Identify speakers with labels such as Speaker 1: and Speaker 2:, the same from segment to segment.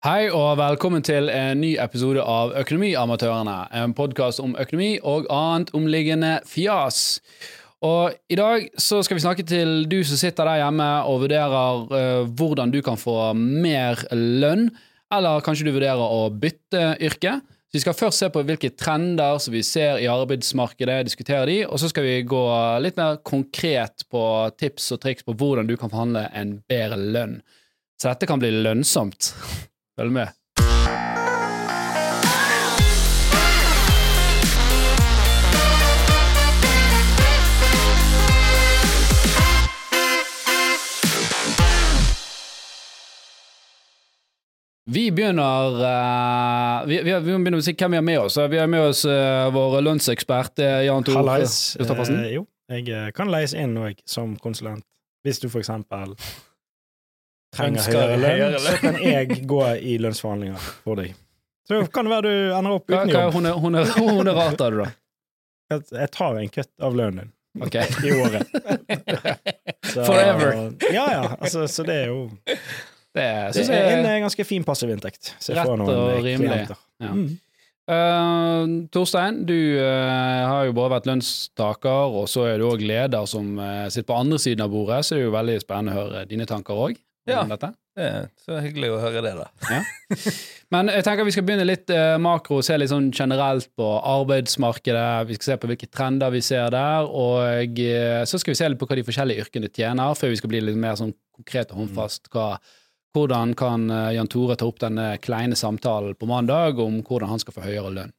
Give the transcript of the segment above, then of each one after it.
Speaker 1: Hei og velkommen til en ny episode av Økonomiamatørene, en podkast om økonomi og annet omliggende fjas. Og I dag så skal vi snakke til du som sitter der hjemme og vurderer uh, hvordan du kan få mer lønn, eller kanskje du vurderer å bytte yrke. Så Vi skal først se på hvilke trender som vi ser i arbeidsmarkedet, diskutere de, og så skal vi gå litt mer konkret på tips og triks på hvordan du kan forhandle en bedre lønn. Så dette kan bli lønnsomt. Følg med. Vi begynner uh, vi, vi, vi begynner å si hvem vi har med oss. Vi har med oss uh, vår lønnsekspert eh, Jan Tore
Speaker 2: Hallais. Eh, jo, jeg kan leies inn nå, som konsulent. Hvis du for eksempel trenger høyere lønn, så kan jeg gå i lønnsforhandlinger for deg. Så kan det være du ender opp uten
Speaker 1: hva
Speaker 2: jobb.
Speaker 1: hun er rart har du, da?
Speaker 2: Jeg, Jeg tar en kutt av lønnen din
Speaker 1: Ok.
Speaker 2: i året. Så-
Speaker 1: Forever.
Speaker 2: Ja, ja. Altså, så det er jo
Speaker 1: Det
Speaker 2: det
Speaker 1: syns
Speaker 2: er en ganske fin passiv inntekt.
Speaker 1: Rett og
Speaker 2: eh,
Speaker 1: rimelig. Ja.
Speaker 2: Mm.
Speaker 1: Uh, Torstein, du uh, har jo både vært lønnstaker, og så er du òg leder som uh, sitter på andre siden av bordet, så det er jo veldig spennende å høre dine tanker òg.
Speaker 3: Ja.
Speaker 1: Dette.
Speaker 3: Ja, så hyggelig å høre det, da.
Speaker 1: Men jeg tenker vi skal begynne litt eh, makro, se litt sånn generelt på arbeidsmarkedet. Vi skal se på hvilke trender vi ser der, og eh, så skal vi se litt på hva de forskjellige yrkene tjener, før vi skal bli litt mer sånn konkret og håndfast. Hva, hvordan kan eh, Jan Tore ta opp denne kleine samtalen på mandag om hvordan han skal få høyere lønn.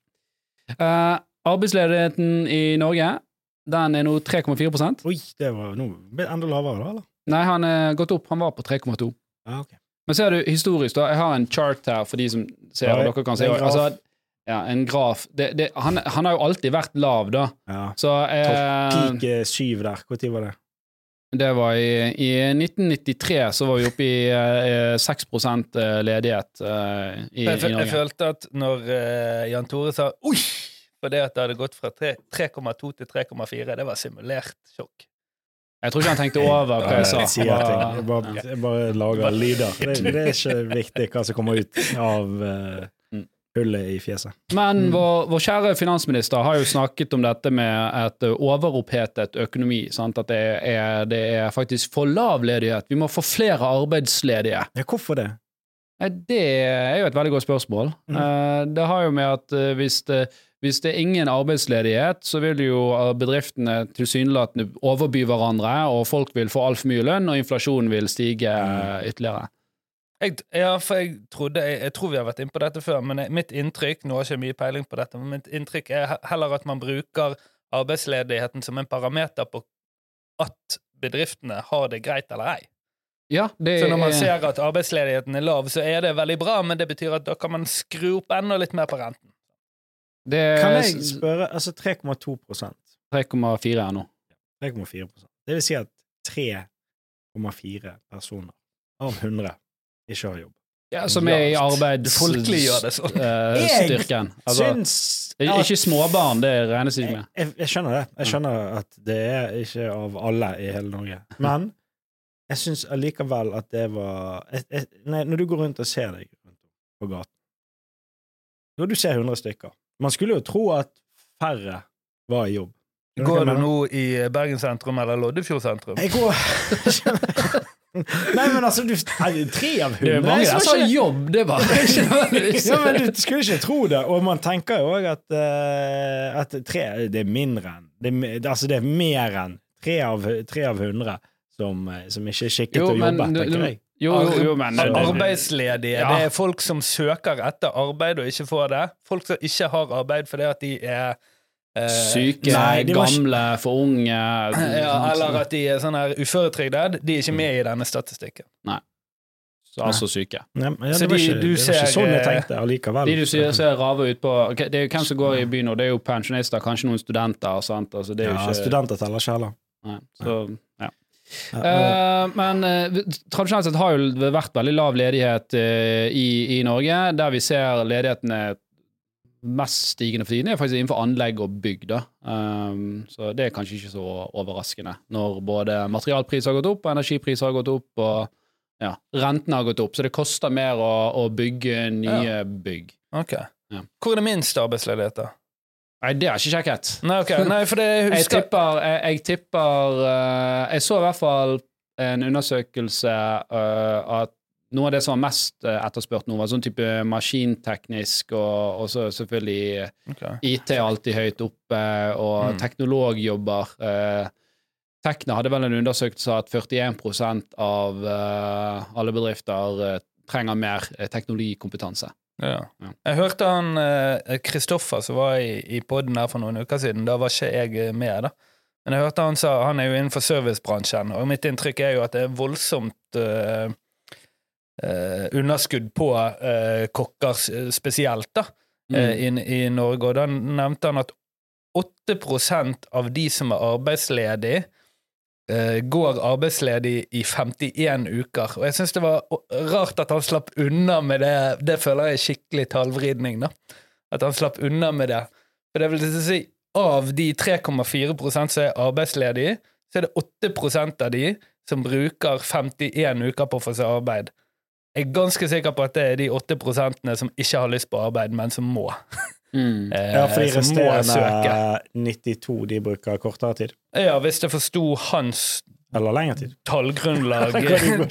Speaker 1: Eh, arbeidsledigheten i Norge den er nå 3,4%
Speaker 2: Oi, det var noe enda lavere, da, eller?
Speaker 1: Nei, han er gått opp. Han var på 3,2.
Speaker 2: Ah, ok.
Speaker 1: Men ser du historisk, da. Jeg har en chart her for de som ser, og dere kan se. Altså, ja, en graf. Det, det, han, han har jo alltid vært lav, da.
Speaker 2: Ja.
Speaker 1: Så eh,
Speaker 2: Peak eh, syv der, når var det?
Speaker 1: det var i, i 1993 så var vi oppe i eh, 6 ledighet eh, i,
Speaker 3: Jeg,
Speaker 1: i
Speaker 3: Norge. jeg følte at når eh, Jan Tore sa 'oi' for det at det hadde gått fra 3,2 til 3,4, det var simulert sjokk.
Speaker 1: Jeg tror ikke han tenkte over hva jeg sa.
Speaker 2: Jeg sier ting. Jeg bare, jeg bare lager lyder. Det, det er ikke viktig hva som kommer ut av eh,
Speaker 1: Mm.
Speaker 2: hullet i fjeset.
Speaker 1: Men
Speaker 2: Mm.
Speaker 1: vår, vår kjære finansminister har jo snakket om dette med et overopphetet økonomi. Sant? At det er, det er faktisk for lav ledighet. Vi må få flere arbeidsledige.
Speaker 2: Ja, hvorfor det?
Speaker 1: Det er jo et veldig godt spørsmål.
Speaker 2: Mm.
Speaker 1: Eh, Det har jo med at eh, hvis det, hvis det er ingen arbeidsledighet, så vil jo eh, bedriftene tilsynelatende overby hverandre, og folk vil få altfor mye lønn, og inflasjonen vil stige eh, ytterligere.
Speaker 3: Jeg, ja, for jeg trodde jeg, jeg tror vi har vært inne på dette før, men jeg- mitt inntrykk Nå har jeg ikke mye peiling på dette, men mitt inntrykk er heller at man bruker arbeidsledigheten som en parameter på at bedriftene har det greit eller ei.
Speaker 1: Ja, det
Speaker 3: Så når man
Speaker 1: er-
Speaker 3: ser at arbeidsledigheten er lav, så er det veldig bra, men det betyr at da kan man skru opp enda litt mer på renten.
Speaker 1: Det
Speaker 2: Kan jeg spørre Altså 3,2%
Speaker 1: 3,4 er nå.
Speaker 2: 3,4% Det vil si at 3,4 personer av 100 ikke har jobb.
Speaker 1: Ja, som er i
Speaker 3: Uh, sånn.
Speaker 1: arbeidsstyrken. Altså,
Speaker 2: Syns
Speaker 1: det ikke småbarn, det regnes ikke med.
Speaker 2: jeg, jeg skjønner det. Jeg skjønner at det er ikke av alle i hele Norge. Men jeg syns allikevel at det var jeg, jeg, nei, Når du går rundt og ser deg på gaten Når du ser 100 stykker Man skulle jo tro at færre var i jobb.
Speaker 3: Går du nå i Bergen sentrum eller Loddefjord sentrum?
Speaker 2: Jeg går Nei, men altså, du Tre av
Speaker 1: Det er
Speaker 2: hundre
Speaker 1: mange som har
Speaker 2: ikke-
Speaker 1: jobb, det var
Speaker 2: ja, men Du skulle ikke tro det. Og man tenker jo òg at, uh, at tre det er mindre enn det, Altså, det er mer enn tre av, tre av hundre som, eh, som ikke er skikket
Speaker 1: Jo,
Speaker 2: til å jobbe, tenker jeg.
Speaker 1: Jo, jo, jo, men
Speaker 3: Arbeidsledige.
Speaker 1: Ja.
Speaker 3: Det er folk som søker etter arbeid og ikke får det. Folk som ikke har arbeid fordi at de er eh,
Speaker 1: Syke,
Speaker 2: Nei, de var ikke-
Speaker 1: gamle, for unge
Speaker 3: ja, Eller at de er sånn her uføretrygdet. De er ikke med i denne statistikken.
Speaker 1: Så altså syke.
Speaker 2: Ja, men ja,
Speaker 3: Så de
Speaker 2: ikke,
Speaker 3: du
Speaker 2: det var
Speaker 3: ser,
Speaker 2: sånn jeg
Speaker 3: eh,
Speaker 2: tenkte allikevel.
Speaker 1: De du ser, ser rave ut på okay, Det er jo hvem som går i byen nå, det er jo pensjonister, kanskje noen studenter. Sant? Altså, det er jo
Speaker 2: ja,
Speaker 1: ikke,
Speaker 2: studenter teller ikke heller.
Speaker 1: Nei, så, ja.
Speaker 2: Ja,
Speaker 1: Eh, men eh, tradisjonelt sett har jo vært veldig lav ledighet eh, i, i Norge. Der vi ser ledigheten er mest stigende for tiden, er faktisk innenfor anlegg og bygg. Da. Um, så det er kanskje ikke så overraskende, når både materialpriser har gått opp, og energipriser har gått opp, og ja, rentene har gått opp, så det koster mer å, å bygge nye bygg.
Speaker 3: Ok.
Speaker 1: Ja.
Speaker 3: Hvor er det minst arbeidsledighet, da?
Speaker 1: Nei, det er ikke sjekket.
Speaker 3: Nei, okay. Nei, for det jeg
Speaker 1: Jeg tipper Jeg, jeg, tipper uh, jeg så i hvert fall en undersøkelse uh, at noe av det som var mest eh, etterspurt nå, var sånn type maskinteknisk, og, og så selvfølgelig
Speaker 3: okay.
Speaker 1: IT alltid høyt oppe, og
Speaker 3: Mm.
Speaker 1: teknologjobber. Uh, Tekna hadde vel en undersøkelse at 41% av alle bedrifter trenger mer teknologikompetanse.
Speaker 3: Ja. Jeg hørte han eh, Kristoffer som var i, i poden her for noen uker siden. Da var ikke jeg eh, med, da. Men jeg hørte han sa han er jo innenfor servicebransjen, og mitt inntrykk er jo at det er voldsomt eh, eh, underskudd på eh, kokker spesielt, da, eh,
Speaker 1: Mm.
Speaker 3: i, i Norge. Og da nevnte han at 8% av de som er arbeidsledige, eh, går arbeidsledig i 51 uker. Og jeg syns det var rart at han slapp unna med det. Det føler jeg er skikkelig tallvridning, da. At han slapp unna med det. For det vil si, av de 3,4% som er arbeidsledige, så er det 8% av de som bruker 51 uker på å få seg arbeid. Jeg er ganske sikker på at det er de 8% som ikke har lyst på arbeid, men som må.
Speaker 1: Mm.
Speaker 3: Eh,
Speaker 2: Ja, for de
Speaker 3: som må søke.
Speaker 2: resterende 92 de bruker kortere tid.
Speaker 3: Ja, hvis jeg forsto hans
Speaker 2: Eller lengre tid.
Speaker 3: tallgrunnlag,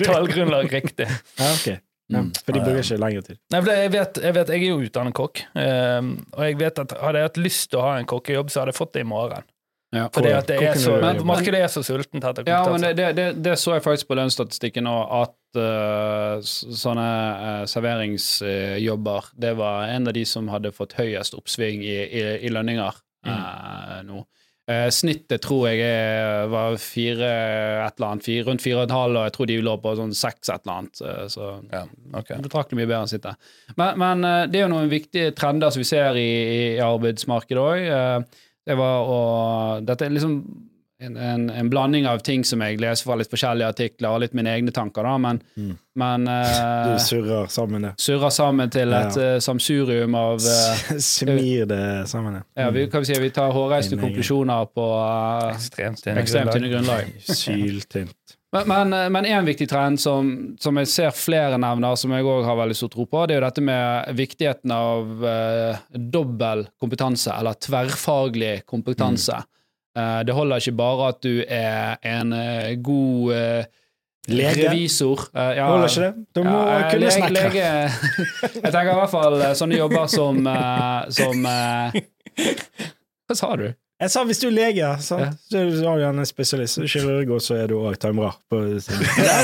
Speaker 3: tallgrunnlag riktig.
Speaker 2: Ja, ok. Ja,
Speaker 1: Mm.
Speaker 2: for de bruker ikke lengre tid.
Speaker 3: Nei, for det- jeg, vet, jeg vet, jeg er jo utdannet kokk, ehm, og jeg vet at hadde jeg hatt lyst til å ha en kokkejobb, så hadde jeg fått det i morgen.
Speaker 1: Ja.
Speaker 3: Fordi at det er så, markedet er så sultent etter
Speaker 1: Ja, men det, det, det, det så jeg faktisk på lønnsstatistikken òg, at sånne uh, serveringsjobber Det var en av de som hadde fått høyest oppsving i, i, i lønninger mm. nå. Eh, snittet tror jeg var fire et eller annet, fire, rundt fire og et halvt, og jeg tror de lå på sånn seks et eller annet. eh, så
Speaker 3: Ja, okay.
Speaker 1: betraktelig mye bedre enn sitte. Men, men eh, det er jo noen viktige trender som vi ser i, i arbeidsmarkedet òg. Det var å Dette er liksom en, en, en blanding av ting som jeg leser fra litt forskjellige artikler, og litt mine egne tanker, da, men,
Speaker 2: Mm.
Speaker 1: men uh,
Speaker 2: Du surrer sammen det.
Speaker 1: surrer sammen til et
Speaker 2: Ja.
Speaker 1: uh, samsurium av uh,
Speaker 2: Smir det sammen. det.
Speaker 1: ja, vi, kan vi, si, vi tar
Speaker 2: hårreiste
Speaker 1: konklusjoner på uh,
Speaker 3: Ekstremt tynne
Speaker 1: ekstremt
Speaker 3: grunnlag.
Speaker 1: grunnlag.
Speaker 2: Syltynt.
Speaker 1: Men, men, en viktig trend som, som jeg ser flere nevner, som jeg òg har veldig stor tro på, det er jo dette med viktigheten av dobbel kompetanse, eller tverrfaglig kompetanse. Eh, det holder ikke bare at du er en eh, god eh,
Speaker 2: Lege?
Speaker 1: revisor. Uh, ja,
Speaker 2: Holder ikke det? Du må
Speaker 1: ja, eh,
Speaker 2: kunne
Speaker 1: lege-
Speaker 2: snakke.
Speaker 1: lege- Jeg tenker i hvert fall eh, sånne jobber som, uh, som uh, Hva sa du?
Speaker 2: Jeg sa hvis du er lege, sant?
Speaker 1: Ja.
Speaker 2: så er du har du gjerne en spesialist. Så er du kirurg, og så er du òg. Nei,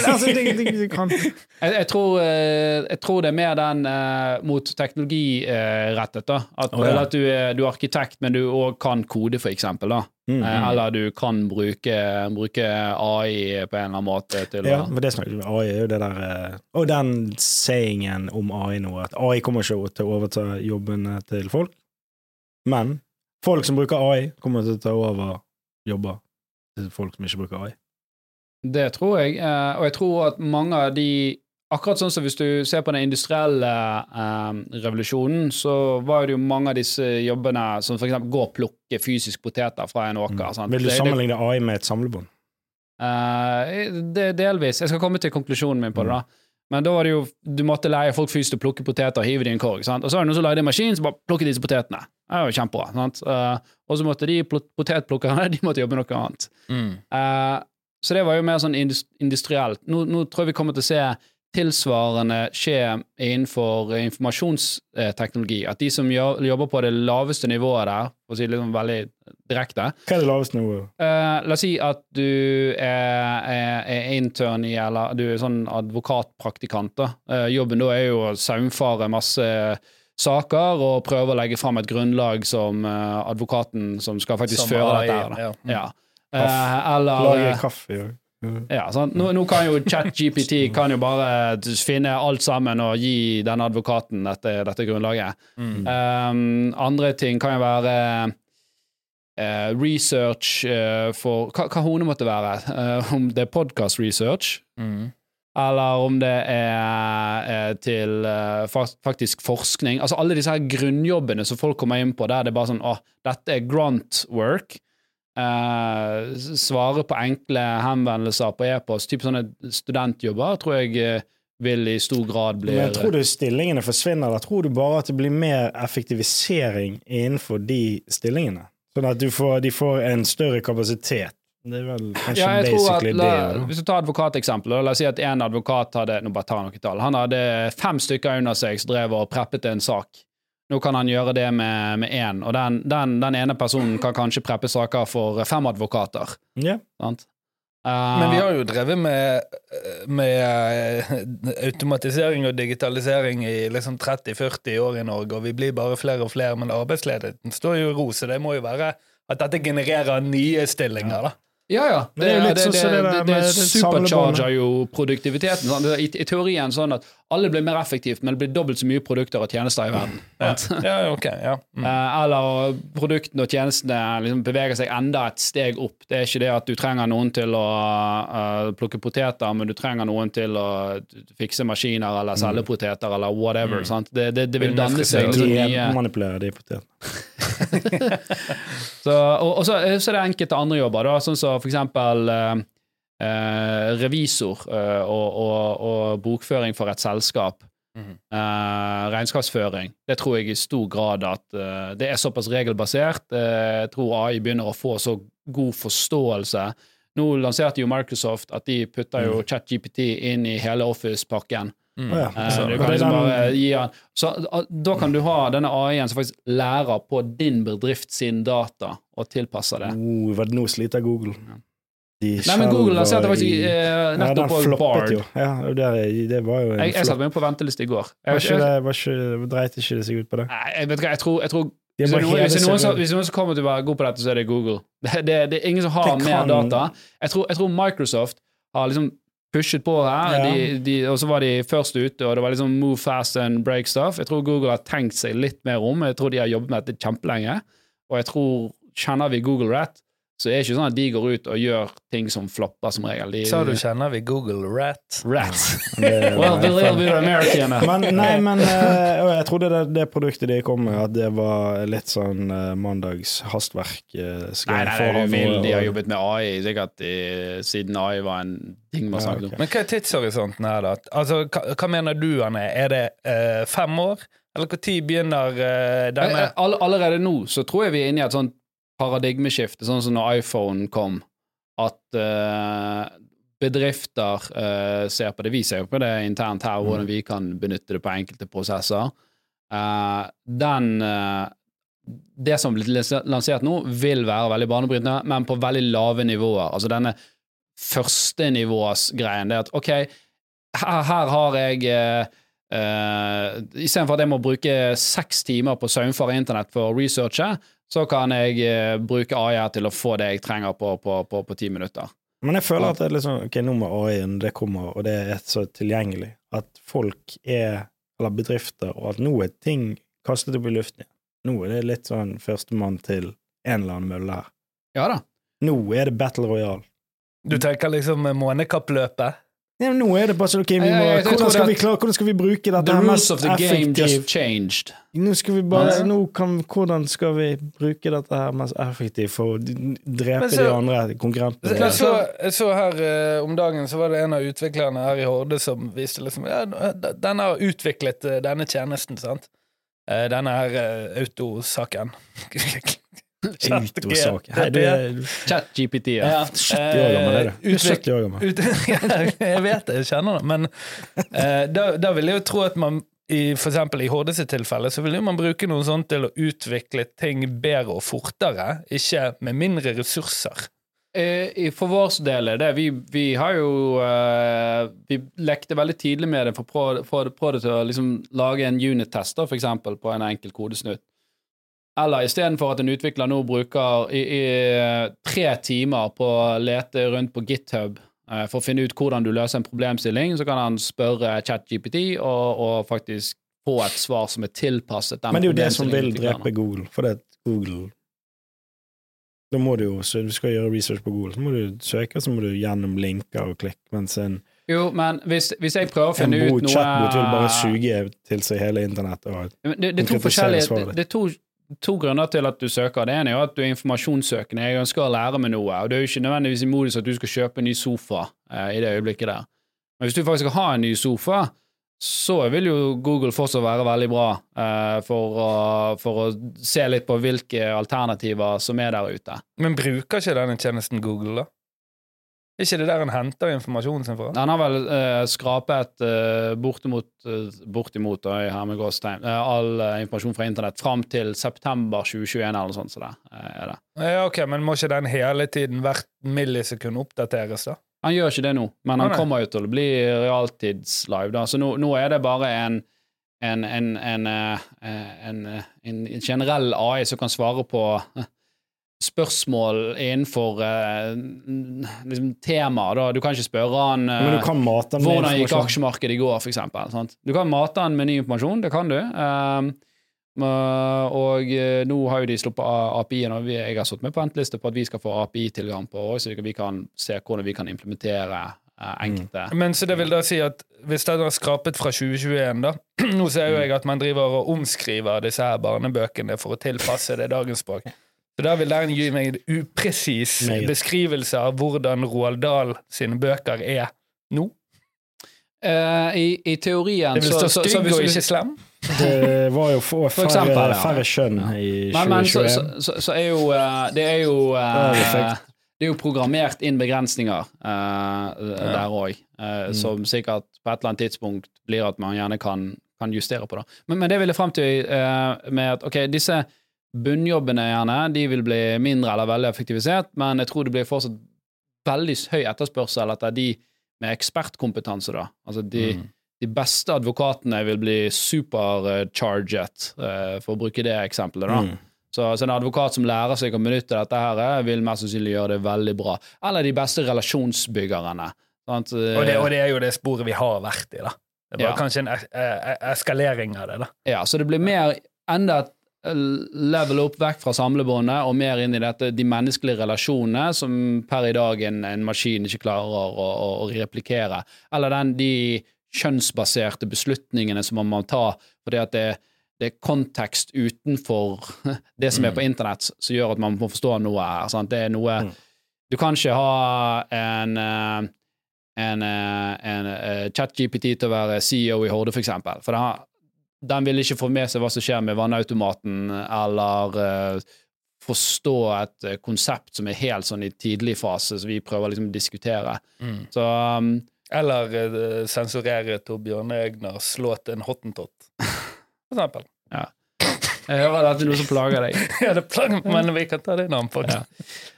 Speaker 2: altså, det, det, det kan
Speaker 1: Jeg, jeg, tror, eh, jeg tror det er mer den uh, mot teknologirettet. Uh, At,
Speaker 2: oh, ja.
Speaker 1: eller at du er, du er arkitekt, men du òg kan kode, for eksempel. da.
Speaker 2: Mm,
Speaker 1: Eh,
Speaker 2: mm.
Speaker 1: eller du kan bruke, bruke AI på en eller annen måte til
Speaker 2: Ja, for det snakker vi om. AI er jo det der eh, Og den sayingen om AI nå, at AI kommer ikke til å overta jobbene til folk, men folk som bruker AI, kommer til å ta over jobber til folk som ikke bruker AI.
Speaker 1: Det tror jeg. eh, og jeg tror at mange av de Akkurat sånn som hvis du ser på den industrielle eh, revolusjonen, så var det jo mange av disse jobbene som for eksempel gå og plukke fysisk poteter fra en åker.
Speaker 2: Mm. Vil du sammenligne AI med et samlebånd?
Speaker 1: Eh, det, delvis. Jeg skal komme til konklusjonen min på det. da Men da var det jo Du måtte leie folk fysisk til å plukke poteter og hive dem i en korg. sant? Og så var det noen som lagde en maskin som bare plukket disse potetene. Det var jo kjempebra. sant? Uh, og så måtte de potetplukkerne de måtte jobbe med noe annet.
Speaker 3: Mm.
Speaker 1: Uh, så det var jo mer sånn industrielt. Nå, nå tror jeg vi kommer til å se tilsvarende skje innenfor informasjonsteknologi. At de som jobber på det laveste nivået der, for å si det liksom veldig direkte,
Speaker 2: Hva er det laveste nivået?
Speaker 1: Uh, la oss si at du er, er, er intern i, eller du er sånn advokatpraktikant. da. Eh, jobben da er jo å saumfare masse saker og prøve å legge fram et grunnlag som uh, advokaten som skal faktisk
Speaker 3: Som
Speaker 1: føre
Speaker 3: AI,
Speaker 1: dette her.
Speaker 3: Ja. Mm.
Speaker 1: Ja. Eller
Speaker 2: Lage kaffe òg.
Speaker 1: Ja, sant? Nå, nå kan jo ChatGPT kan jo bare finne alt sammen og gi denne advokaten dette, dette grunnlaget.
Speaker 3: Mm.
Speaker 1: Um, andre ting kan jo være uh, research uh, for hva, hva hone måtte være. Uh, om det er podcast research,
Speaker 3: Mm.
Speaker 1: eller om det er til faktisk forskning. Altså alle disse her grunnjobbene som folk kommer inn på, der det er bare sånn åh, dette er grunt work. Eh, svare på enkle henvendelser på e-post, typ sånne studentjobber, tror jeg eh, vil i stor grad bli
Speaker 2: Men tror du stillingene forsvinner, eller tror du bare at det blir mer effektivisering innenfor de stillingene? Sånn at du får, de får en større kapasitet. Det er vel kanskje
Speaker 1: ja, basically at, la,
Speaker 2: det.
Speaker 1: Hvis du tar advokateksempelet, la oss si at en advokat hadde nå bare tar noen tall, han hadde fem stykker under seg som drev og preppet en sak. Nå kan han gjøre det med med én, og den, den, den ene personen kan kanskje preppe saker for fem advokater.
Speaker 2: Ja.
Speaker 1: Sant? Eh,
Speaker 3: Men vi har jo drevet med, med eh, automatisering og digitalisering i liksom 30-40 år i Norge, og vi blir bare flere og flere, men arbeidsledigheten står jo i ro, så det må jo være at dette genererer nye stillinger, da.
Speaker 1: Ja, ja.
Speaker 2: Det, det litt sånn som det
Speaker 1: det,
Speaker 2: det
Speaker 1: supercharger jo produktiviteten. Sånn. I, I teorien sånn at alle blir mer effektivt, men det blir dobbelt så mye produkter og tjenester i verden. Ja.
Speaker 3: Ja, ok, ja. Mm.
Speaker 1: Eh, eller produktene og tjenestene liksom beveger seg enda et steg opp. Det er ikke det at du trenger noen til å uh, plukke poteter, men du trenger noen til å fikse maskiner eller selge poteter eller whatever. Sant? Det, det, det vil danne seg
Speaker 2: De
Speaker 1: nye
Speaker 2: manipulerer de potetene.
Speaker 1: Så, og, og så, så er det enkelte andre jobber, da, sånn som for eksempel eh, eh, revisor eh, og, og, og bokføring for et selskap.
Speaker 3: Mm.
Speaker 1: Eh, regnskapsføring. Det tror jeg i stor grad at eh, det er såpass regelbasert. Jeg tror AI begynner å få så god forståelse. Nå lanserte jo Microsoft at de putter jo ChatGPT inn i hele Office-pakken.
Speaker 3: Mm.
Speaker 2: Ja.
Speaker 1: Eh,
Speaker 2: Så-
Speaker 1: du kan liksom bare gi han Så ah, da kan du ha denne AI-en som faktisk lærer på din bedrift sin data, og tilpasser det.
Speaker 2: Oh, nå sliter Google. De
Speaker 1: Nei, men Google lanserte faktisk eh,
Speaker 2: Ja,
Speaker 1: nettopp på
Speaker 2: floppet
Speaker 1: Bard.
Speaker 2: jo. Ja, det, det var jo
Speaker 1: Jeg, jeg satte meg på venteliste i går.
Speaker 2: Var ikke
Speaker 1: jeg,
Speaker 2: det, var ikke, dreit ikke det seg ut på det?
Speaker 1: nei, jeg vet hva, jeg tror, jeg tror hvis, det noen, hvis, det noen som, hvis noen som kommer til å være god på dette, så er det Google. Det, det, det er ingen som har mer data. Jeg tror, jeg tror Microsoft har liksom pushet på her,
Speaker 2: Ja.
Speaker 1: de, de, og så var de først ute, og det var liksom move fast and break stuff. Jeg tror Google har tenkt seg litt mer om. Jeg tror de har jobbet med dette kjempelenge. Og jeg tror, kjenner vi Google rett, så det er ikke sånn at de går ut og gjør ting som flopper som regel. De,
Speaker 3: Sa du kjenner vi Google Rat?
Speaker 1: Rat. Well, the little bit American.
Speaker 2: Men, nei, men uh, jeg trodde det, det produktet de kom med, at det var litt sånn uh, mandags hastverk. Uh,
Speaker 1: Nei, nei, nei, du vil, de har jobbet med AI sikkert i, siden AI var en ting man
Speaker 2: Ja,
Speaker 1: snakket om.
Speaker 3: Men hva er tidshorisonten her, da? Altså, hva, hva mener du, Anne? Er det eh, fem år? Eller når begynner eh, denne
Speaker 1: Eh, all, allerede nå så tror jeg vi er inne i et sånt paradigmeskifte, sånn som når iPhone kom, at uh, bedrifter uh, ser på det. Vi ser jo på det internt her,
Speaker 2: Mm.
Speaker 1: vi kan benytte det på enkelte prosesser. Uh, den eh, Det som blir lansert nå, vil være veldig banebrytende, men på veldig lave nivåer. Altså denne førstenivåsgreien. Det er at ok, her, her har jeg uh, uh, Istedenfor at jeg må bruke seks timer på saumfare internett for å researche, så kan jeg eh, bruke AI til å få det jeg trenger på, på, på, på ti minutter.
Speaker 2: Men jeg føler at det er sånn, ok, nå med AI-en det kommer, og det er så tilgjengelig, at folk er, eller bedrifter, og at nå er ting kastet opp i luften igjen. Nå er det litt sånn førstemann til en eller annen mølle her.
Speaker 1: Ja da.
Speaker 2: Nå er det Battle Royale.
Speaker 3: Du tenker liksom månekappløpet?
Speaker 2: Ja, men nå er det bare sånn, ok, vi må,
Speaker 1: jeg- jeg
Speaker 2: hvordan, skal klare, hvordan skal vi bruke dette
Speaker 1: The
Speaker 2: her
Speaker 1: rules
Speaker 2: mest
Speaker 1: of the game just
Speaker 2: effektivt?
Speaker 1: changed.
Speaker 2: Nå skal vi bare,
Speaker 3: Ja.
Speaker 2: nå kan, hvordan skal vi bruke dette her mest effektivt for å drepe
Speaker 3: så-
Speaker 2: de andre konkurrentene?
Speaker 3: Jeg så, jeg så her uh, om dagen så var det en av utviklerne her i Horde som viste liksom ja, Den har utviklet uh, denne tjenesten, sant? Uh, denne her uh, autosaken.
Speaker 2: Autosak. Hei, du er
Speaker 1: Chat GPT. Ja.
Speaker 2: 70 år gammel, er du? Du er
Speaker 3: Utvik-
Speaker 2: 70 år gammel.
Speaker 3: Ut, jeg vet det, jeg kjenner det, men eh, da, da vil jeg jo tro at man i, for eksempel i HD sitt tilfelle, så vil man bruke noe sånt til å utvikle ting bedre og fortere, ikke med mindre ressurser.
Speaker 1: Eh, For vår del er det vi, vi har jo uh, Vi lekte veldig tidlig med det for å prøve, å liksom lage en unit-test, for eksempel, på en enkel kodesnutt. Eller istedenfor at en utvikler nå bruker i, i tre timer på å lete rundt på GitHub eh, for å finne ut hvordan du løser en problemstilling, så kan han spørre ChatGPT og, og faktisk få et svar som er tilpasset den
Speaker 2: Men det er jo det som vil drepe Google, for det er Google Da må du jo, så du skal gjøre research på Google, så må du søke, så må du gjennom linker og klikk, mens en,
Speaker 1: Jo, men hvis, hvis jeg prøver å finne ut
Speaker 2: bot,
Speaker 1: En
Speaker 2: chatbot vil bare suge til seg hele internett. Og,
Speaker 1: Men Det, det, det, det er to to grunner til at du søker. Det ene er jo at du er informasjonssøkende. Jeg ønsker å lære meg noe, og det er jo ikke nødvendigvis i modus at du skal kjøpe en ny sofa eh, i det øyeblikket der. Men hvis du faktisk skal ha en ny sofa, så vil jo Google fortsatt være veldig bra eh, for, å, for å se litt på hvilke alternativer som er der ute.
Speaker 3: Men bruker ikke denne tjenesten Google, da? Er ikke det der han henter informasjonen sin fra?
Speaker 1: Han har vel eh, skrapet eh, bortimot, eh, bortimot da, i hermegåstegn, eh, all eh, informasjon fra internett fram til september 2021 eller noe sånt. Så det, eh, er det.
Speaker 3: Ja, ok, Men må ikke den hele tiden hvert millisekund oppdateres, da?
Speaker 1: Han gjør ikke det nå, men han kommer jo til å bli realtidslive. da, Så nå, nå er det bare en en, en, en, en, en, en generell AI som kan svare på spørsmål innenfor uh, liksom, temaer. da. Du kan ikke spørre han
Speaker 2: uh, du kan mate med
Speaker 1: hvordan gikk aksjemarkedet i går, for eksempel. Sant? Du kan mate han med ny informasjon, det kan du. Um, uh, og uh, nå har jo de sluppet API-en, og jeg har satt meg på venteliste på at vi skal få API-tilgang på også, så vi kan se hvordan vi kan implementere uh, enkelte
Speaker 3: Men så det vil da si at hvis den har skrapet fra 2021, da Nå ser jo jeg at man driver og omskriver disse her barnebøkene for å tilpasse det dagens språk. Så da vil den gi meg en upresis beskrivelse av hvordan Roald Dahl sine bøker er nå.
Speaker 1: Uh, i, I teorien
Speaker 3: Det vil stå
Speaker 1: så, så, så
Speaker 3: stygg
Speaker 1: hvis
Speaker 3: og ikke slem.
Speaker 2: Det var jo for,
Speaker 1: For eksempel,
Speaker 2: færre,
Speaker 1: ja.
Speaker 2: færre kjønn i
Speaker 1: 2021. men så,
Speaker 2: 2021.
Speaker 1: så, så, så er jo eh, Det er jo eh,
Speaker 2: Det er
Speaker 1: jo programmert inn begrensninger uh, der òg,
Speaker 2: Mm.
Speaker 1: som sikkert på et eller annet tidspunkt blir at man gjerne kan, kan justere på. det. Men, men det vil jeg frem til uh, med at ok, disse bunnjobbene gjerne, de vil bli mindre eller veldig effektivisert, men jeg tror det blir fortsatt veldig høy etterspørsel etter de med ekspertkompetanse, da. Altså de,
Speaker 2: Mm.
Speaker 1: de beste advokatene vil bli supercharget, eh, for å bruke det eksempelet, da.
Speaker 2: Mm.
Speaker 1: Så, så en advokat som lærer seg å benytte dette, her, eh, vil mest sannsynlig gjøre det veldig bra. Eller de beste relasjonsbyggerne. Sant?
Speaker 3: Og det, og det er jo det sporet vi har vært i, da. Det bare
Speaker 1: Ja.
Speaker 3: kanskje en eh, eskalering av det, da.
Speaker 1: Ja, så det blir mer enda et level opp vekk fra samlebåndet og mer inn i dette, de menneskelige relasjonene som per i dag en, en maskin ikke klarer å, å, å replikere. Eller den, de kjønnsbaserte beslutningene som man må ta fordi at det, det er kontekst utenfor det som er på internett som gjør at man må forstå noe her. Sant? Det er noe
Speaker 2: Mm.
Speaker 1: Du kan ikke ha en en, en, eh, en eh, ChatGPT til å være CEO i Horde, for eksempel. For det har, den vil ikke få med seg hva som skjer med vannautomaten, eller uh, forstå et eh, konsept som er helt sånn i tidlig fase, som vi prøver liksom å diskutere. Så um,
Speaker 3: Eller uh, sensurere Torbjørn Egners låt En hottentott, for eksempel.
Speaker 1: jeg hører at det er noe som plager deg.
Speaker 3: Ja, det plager meg, men vi kan ta det i navn på.
Speaker 1: Ja.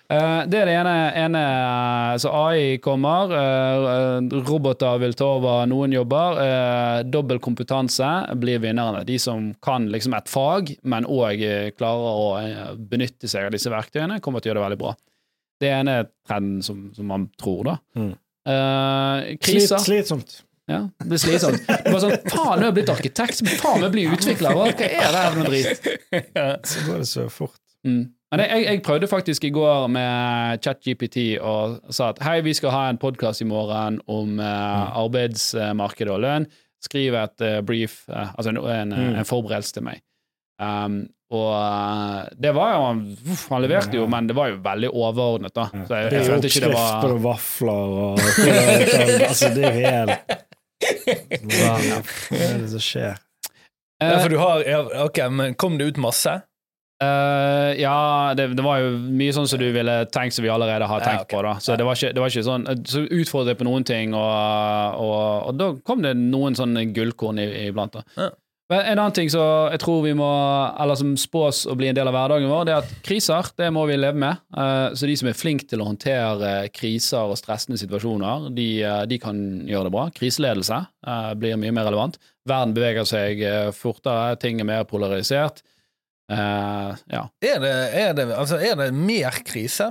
Speaker 1: Eh, det er det ene, ene eh, Så AI kommer, eh, roboter vil ta over noen jobber. Dobbel kompetanse blir vinnerne. De som kan liksom et fag, men òg klarer å benytte seg av disse verktøyene, kommer til å gjøre det veldig bra. Det ene er trenden som, som man tror, da.
Speaker 2: Mm. Slit, slitsomt.
Speaker 1: Ja, det blir slitsomt. Det bare sånn, faen, nå er jeg blitt arkitekt, faen, jeg blir utvikler. Hva er det her noe drit?
Speaker 2: Så går det så fort.
Speaker 1: Mm. Men jeg, jeg, prøvde faktisk i går med ChatGPT og sa at hei, vi skal ha en podkast i morgen om uh, arbeidsmarkedet og lønn. Skriv et uh, brief, uh, altså en, en,
Speaker 2: Mm.
Speaker 1: en forberedelse til meg. Um, og det var jo uff, Han leverte jo, men det var jo veldig overordnet, da. Så jeg,
Speaker 2: Det
Speaker 1: jeg
Speaker 2: er jo
Speaker 1: følte ikke det
Speaker 2: oppskrifter
Speaker 1: var
Speaker 2: og vafler og Altså, det er jo helt Hva er det som skjer?
Speaker 3: Ja, for du har ja, Ok, men kom det ut masse?
Speaker 1: Eh, ja, det, det var jo mye sånn som du ville tenkt som vi allerede har
Speaker 3: Ja,
Speaker 1: tenkt på. da Så det var ikke, det var ikke sånn Så utfordret jeg på noen ting, og, og, og da kom det noen sånne gullkorn i- iblant. da
Speaker 3: Ja.
Speaker 1: Men En annen ting som jeg tror vi må Eller som spås å bli en del av hverdagen vår, det er at kriser det må vi leve med. Eh, så de som er flinke til å håndtere kriser og stressende situasjoner, de, eh, de kan gjøre det bra. Kriseledelse eh, blir mye mer relevant. Verden beveger seg eh, fortere, ting er mer polarisert. Eh, ja.
Speaker 3: Er det, er, det, altså, er det mer kriser?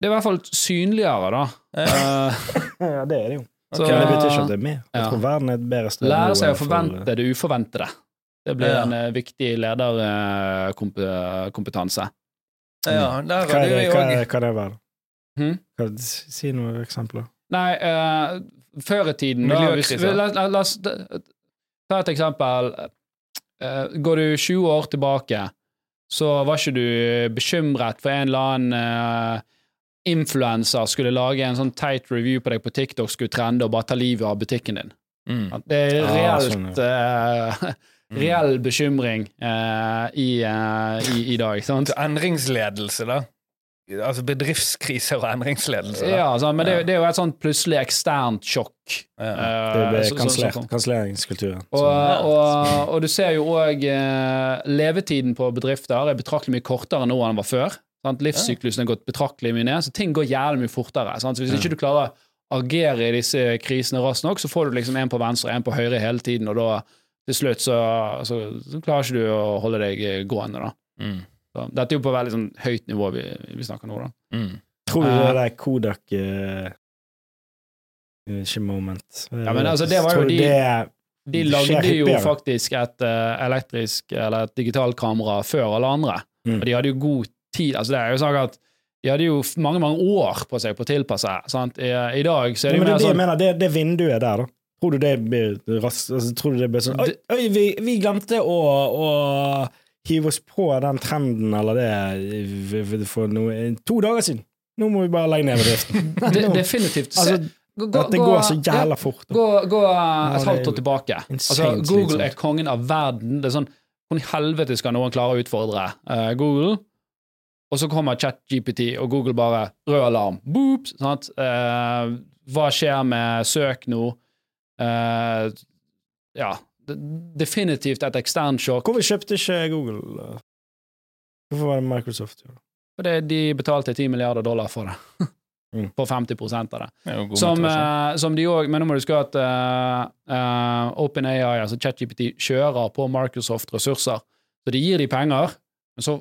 Speaker 1: Det er i hvert fall synligere, da. Eh,
Speaker 2: Ja, det er det jo.
Speaker 1: så,
Speaker 2: okay, det betyr ikke at det er mer. Jeg tror verden er et bedre sted
Speaker 1: Lære seg
Speaker 2: å
Speaker 1: å
Speaker 2: for-
Speaker 1: forvente det uforventede. Det blir
Speaker 3: Ja.
Speaker 1: en eh, viktig lederkompetanse.
Speaker 3: Ja, der
Speaker 2: Hva er det, hva er, hva er det være?
Speaker 1: Mhm.
Speaker 2: Hva- Si noen eksempler.
Speaker 1: Nei, uh, før i tiden da, hvis, la, la, la ta et eksempel. Eh, går du 20 år tilbake, så var ikke du bekymret for en eller annen uh, influenser skulle lage en sånn teit review på deg på TikTok, skulle trende og bare ta livet av butikken din.
Speaker 3: Mm.
Speaker 1: At Det er
Speaker 2: Ja,
Speaker 1: reelt
Speaker 2: sånn,
Speaker 1: eh, Reell bekymring eh, i, eh, i, i dag, sant?
Speaker 3: Endringsledelse, da. Altså bedriftskriser og endringsledelse. Da.
Speaker 1: Ja, altså, men det, det er jo et sånt plutselig eksternt sjokk.
Speaker 3: Ja.
Speaker 1: eh,
Speaker 2: Det ble
Speaker 1: så-
Speaker 2: Kanselleringskulturen.
Speaker 1: Og, og, og du ser jo òg eh, levetiden på bedrifter er betraktelig mye kortere nå enn den var før. Sant? Livssyklusen er gått betraktelig mye ned, så ting går jævlig mye fortere. Sant? Så hvis ikke du klarer å agere i disse krisene raskt nok, så får du liksom en på venstre og en på høyre hele tiden, og da til slutt så, så, så klarer ikke du å holde deg gående. da.
Speaker 3: Mm.
Speaker 1: Så, dette er jo på veldig sånn høyt nivå vi, vi snakker nå, da.
Speaker 3: Mm.
Speaker 2: Tror du
Speaker 1: Eh.
Speaker 2: det er Kodak eh, Ikke moment.
Speaker 1: Ja, men altså, det var jo de-
Speaker 2: det-
Speaker 1: De lagde jo faktisk et uh, elektrisk eller et digitalkamera før alle andre.
Speaker 2: Mm.
Speaker 1: Og de hadde jo god tid. altså det er jo sånn at De hadde jo mange mange år på seg på å tilpasse. seg. I, I dag så er det jo
Speaker 2: men det,
Speaker 1: mer
Speaker 2: er det,
Speaker 1: sånn
Speaker 2: mener, det, det vinduet der, da. Tror du det blir raskt altså, Tror du det blir sånn Oi, oi vi, vi glemte å, å hive oss på den trenden eller det for noe, to dager siden. Nå må vi bare legge ned bedriften.
Speaker 1: Definitivt. Se-
Speaker 2: altså,
Speaker 1: gå- gå-
Speaker 2: at det
Speaker 1: gå-
Speaker 2: går så jævla fort.
Speaker 1: Gå, gå et halvt år tilbake. Altså, Google er kongen av verden. Det er sånn Hvordan i helvete skal noen klare å utfordre uh, Google? Og så kommer ChatGPT, og Google bare Rød alarm. Boop! Sant? Uh, hva skjer med søk nå? Uh, ja. Definitivt et eksternt sjokk.
Speaker 2: Hvorfor kjøpte ikke Google? Hvorfor var det Microsoft? Ja?
Speaker 1: Fordi de betalte 10 milliarder dollar for det.
Speaker 2: Mm.
Speaker 1: På 50 av det.
Speaker 3: Det
Speaker 1: Som, eh, som de òg Men nå må du huske at uh, OpenAI, altså ChatGPT, kjører på Microsoft ressurser. Så de gir de penger, men så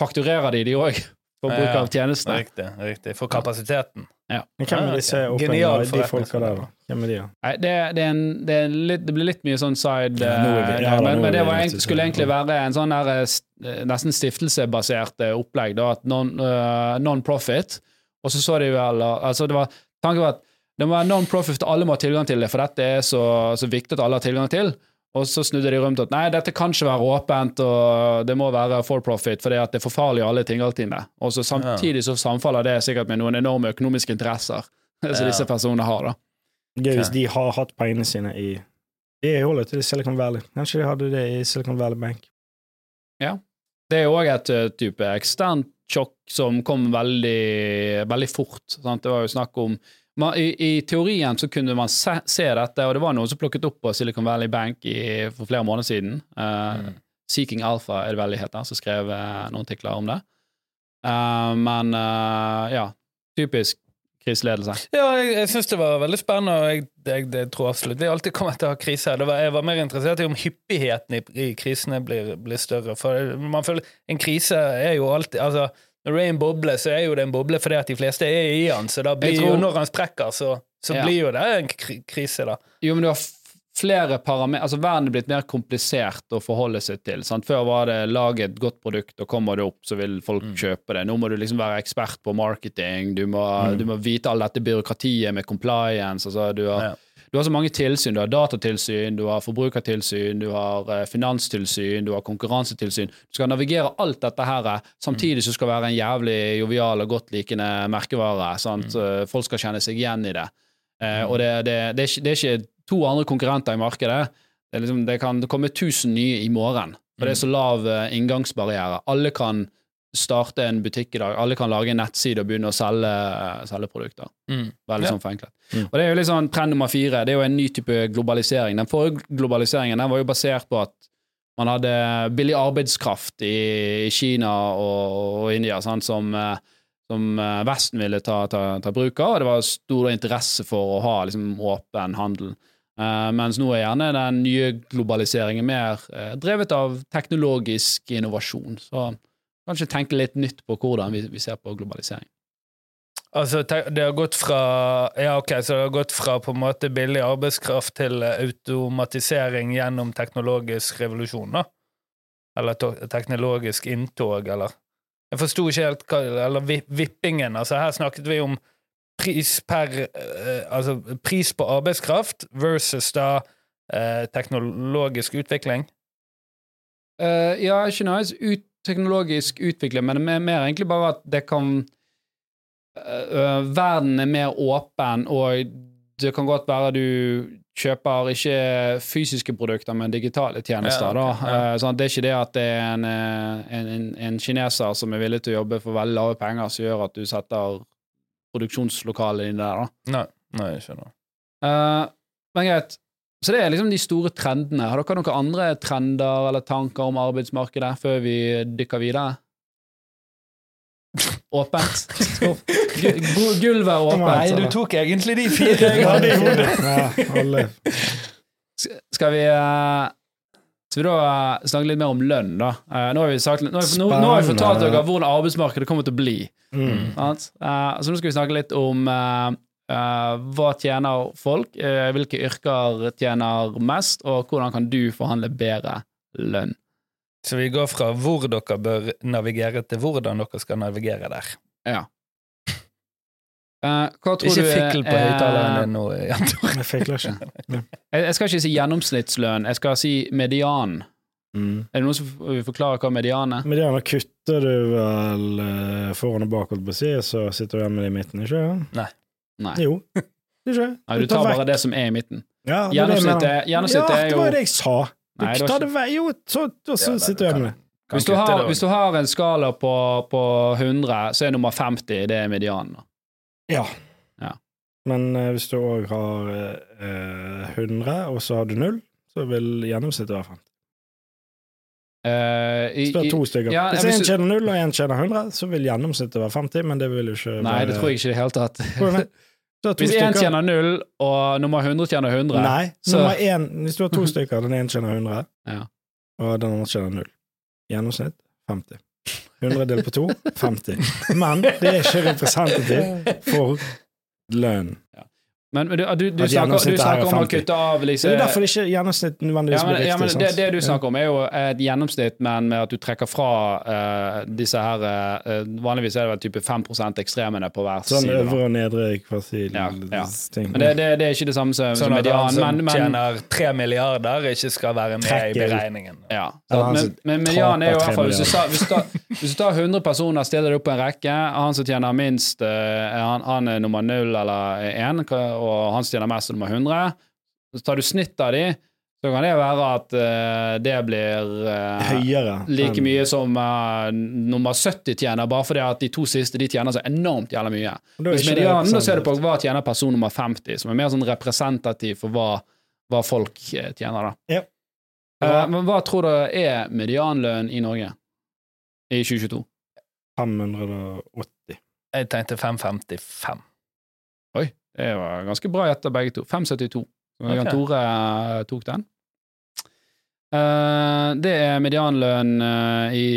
Speaker 1: fakturerer de de òg for bruk
Speaker 3: ja.
Speaker 1: av tjenestene.
Speaker 3: Riktig. riktig. For kapasiteten.
Speaker 2: Men hvem er disse
Speaker 3: Genial
Speaker 2: de folka der, da? Hvem er de, da?
Speaker 1: Nei, det, det, er en, det, er litt, det blir litt mye sånn side
Speaker 2: Ja, vi-
Speaker 1: eh,
Speaker 2: ja,
Speaker 1: men, men det var, egentlig- skulle egentlig være en sånn der, eh, eh, nesten stiftelsebasert opplegg, da, at non, eh, non-profit. Og så så de vel altså det var, Tanken var at det må være non-profit, alle må ha tilgang til det, for dette er så, så viktig at alle har tilgang til. Og så snudde de rundt at nei, dette kan ikke være åpent, og det må være for profit, for det at det er for farlig å alle det. Og så samtidig så samfaller det sikkert med noen enorme økonomiske interesser som
Speaker 3: Ja.
Speaker 1: disse personene har, da.
Speaker 2: Gøy hvis de har hatt pengene sine i De holder til i Silicon Valley. Kanskje de hadde det i Silicon Valley Bank. Ja.
Speaker 1: Det er òg et uh, type eksternt sjokk som kom veldig, veldig fort. Sant? Det var jo snakk om man, i, I teorien så kunne man se, se dette, og det var noen som plukket opp på Silicon Valley Bank i, for flere måneder siden. Uh,
Speaker 3: Mm.
Speaker 1: Seeking Alpha er det vel de heter, som skrev uh, noen artikler om det. Uh, men ja, typisk kriseledelse.
Speaker 3: Ja, jeg, jeg syns det var veldig spennende, og jeg, jeg, jeg tror absolutt vi alltid kommer til å ha kriser. Det var, jeg var mer interessert i om hyppigheten i, i krisene blir, blir større. For man føler En krise er jo alltid altså, Når det er en boble, så er jo det en boble fordi at de fleste er i den, så da blir jo Når han sprekker, så, så
Speaker 1: Ja.
Speaker 3: blir jo det en krise, da.
Speaker 1: Jo, men du har flere parametere Altså, verden er blitt mer komplisert å forholde seg til. Sant? Før var det lag et godt produkt, og kommer det opp, så vil folk
Speaker 3: Mm.
Speaker 1: kjøpe det. Nå må du liksom være ekspert på marketing, du må,
Speaker 2: Mm.
Speaker 1: du må vite all dette byråkratiet med compliance. Altså, du, har,
Speaker 3: Ja.
Speaker 1: Du har så mange tilsyn. Du har datatilsyn, du har forbrukertilsyn, du har eh, finanstilsyn, du har konkurransetilsyn. Du skal navigere alt dette her, eh, samtidig som du skal være en jævlig jovial og godt likende merkevare. Sant? Eh, Folk skal kjenne seg igjen i det. Eh, og det, det, det, er ikke, det er ikke to andre konkurrenter i markedet. Det, liksom, det kan komme 1000 nye i morgen. For det er så lav inngangsbarriere. Alle kan starte en butikk i dag. Alle kan lage en nettside og begynne å selge, selge produkter.
Speaker 3: Mm.
Speaker 1: Veldig
Speaker 3: Ja.
Speaker 1: sånn forenklet.
Speaker 2: Mm.
Speaker 1: Og det er jo sånn trend nummer fire. Det er jo en ny type globalisering. Den forrige globaliseringen den var jo basert på at man hadde billig arbeidskraft i, i Kina og, og India sant, som, eh, som eh, Vesten ville ta, ta, ta bruk av, og det var stor interesse for å ha liksom, åpen handel. Uh, mens nå er gjerne den nye globaliseringen mer uh, drevet av teknologisk innovasjon. Så kanskje tenke litt nytt på hvordan vi, vi ser på globalisering.
Speaker 3: Altså, det har gått fra Ja, ok, så det har gått fra på en måte billig arbeidskraft til automatisering gjennom teknologisk revolusjon, da? Eller teknologisk inntog, eller Jeg forsto ikke helt hva Eller vippingen. Altså, her snakket vi om pris per eh, Altså pris på arbeidskraft versus da eh, teknologisk utvikling.
Speaker 1: Uh, ja, ikke nødvendigvis ut, teknologisk utvikling, men det er mer egentlig bare at det kan Uh, Verden er mer åpen, og det kan godt være du kjøper ikke fysiske produkter, men digitale tjenester.
Speaker 3: Ja,
Speaker 1: okay,
Speaker 3: ja.
Speaker 1: Eh, sånn det er ikke det at det er en, en, en, en kineser som er villig til å jobbe for veldig lave penger, som gjør at du setter produksjonslokalet inn der. da.
Speaker 3: Nei, nei, jeg skjønner.
Speaker 1: Uh, men greit. Så det er liksom de store trendene. Har dere noen andre trender eller tanker om arbeidsmarkedet før vi dykker videre? Åpent. Gu- gu- Gulvet er åpent.
Speaker 2: Nei, du
Speaker 3: tok egentlig de fire jeg hadde i hodet.
Speaker 1: Skal vi eh, Skal vi da eh, snakke litt mer om lønn, da? Eh, Nå har vi, sagt, nå har vi, nå, nå har vi fortalt dere hvordan arbeidsmarkedet kommer til å bli.
Speaker 2: Mm.
Speaker 1: Eh, så nå skal vi snakke litt om eh, eh, hva tjener folk, uh, hvilke yrker tjener mest, og hvordan kan du forhandle bedre lønn.
Speaker 3: Så vi går fra hvor dere bør navigere, til hvordan dere skal navigere der.
Speaker 1: Ja. Uh, hva tror
Speaker 3: Ikke
Speaker 1: du er-
Speaker 3: fikkel på høyttaleren nå, Jan Tore.
Speaker 2: Jeg
Speaker 1: skal ikke si gjennomsnittslønn, jeg skal si median.
Speaker 2: Mm.
Speaker 1: Er det noen som vil forklare hva median er?
Speaker 2: Median kutter du vel foran og bak, så sitter du igjen med det i midten, ikke sant?
Speaker 1: Nei.
Speaker 2: Jo. Ikke?
Speaker 1: Nei, du tar bare det som er i midten.
Speaker 2: ja, det er det
Speaker 1: Gjennomsnittet,
Speaker 2: mener.
Speaker 1: gjennomsnittet
Speaker 2: ja,
Speaker 1: er
Speaker 2: det var det jeg sa. Du
Speaker 1: Nei,
Speaker 2: tar det vei, jo, så, så, så sitter du igjen med det.
Speaker 1: Hvis du, har, hvis du har en skala på, på 100, så er nummer 50 det er medianen.
Speaker 2: Ja.
Speaker 1: Ja.
Speaker 2: Men uh, hvis du òg har uh, 100, og så har du null, så vil gjennomsnittet være 50.
Speaker 1: Uh, i-
Speaker 2: Hvis du har to stykker.
Speaker 1: ja,
Speaker 2: hvis
Speaker 1: én
Speaker 2: en tjener null og en tjener 100, så vil gjennomsnittet være 50, men det vil jo ikke
Speaker 1: Nei, det tror jeg ikke i det hele tatt. Hvis én tjener null, og nummer 100 tjener 100
Speaker 2: Nei,
Speaker 1: så-
Speaker 2: nummer én, hvis du har to stykker, den ene tjener 100,
Speaker 1: Ja.
Speaker 2: og den andre tjener null. Gjennomsnitt 50. 100 delt på to 50. Men det er ikke representativt for lønn.
Speaker 1: Men, men du, du, du, snakker, du
Speaker 2: er
Speaker 1: snakker om å kutte av liksom
Speaker 2: det er derfor det ikke gjennomsnitt nødvendigvis
Speaker 1: ja, men,
Speaker 2: blir
Speaker 1: ja, men det, det du snakker om, er jo et gjennomsnitt, men med at du trekker fra uh, disse her uh, Vanligvis er det vel type 5 ekstremene på hver
Speaker 2: Sånn
Speaker 1: side.
Speaker 2: øvre og nedre kvartil
Speaker 1: Ja, ja.
Speaker 2: ting.
Speaker 1: Men det, det, det er ikke det samme som, som
Speaker 3: Sånn at han som tjener 3 milliarder, ikke skal være med i beregningen.
Speaker 1: ja,
Speaker 2: Ja,
Speaker 1: så, men, men median er jo i hvert fall hvis du, tar, hvis, du tar, hvis du tar 100 personer og stiller det opp på en rekke, han som tjener minst, uh, han, han er nummer 0 eller 1, og han tjener mest, må nummer 100. Så tar du snitt av de, så kan det være at uh, det blir uh,
Speaker 2: Høyere.
Speaker 1: like mye som uh, nummer 70 tjener, bare fordi at de to siste de tjener så enormt jævla mye.
Speaker 2: Hvis
Speaker 1: medianen, da ser du på hva tjener person nummer 50, som er mer sånn representativ for hva, hva folk tjener, da.
Speaker 2: Ja.
Speaker 1: Eh, men hva tror du er medianlønn i Norge i 2022?
Speaker 2: 580.
Speaker 3: Jeg tenkte 555.
Speaker 1: Oi, det var ganske bra gjetta, begge to. 572. Okay. Jan Tore eh, tok den. Eh, det er medianlønn eh, i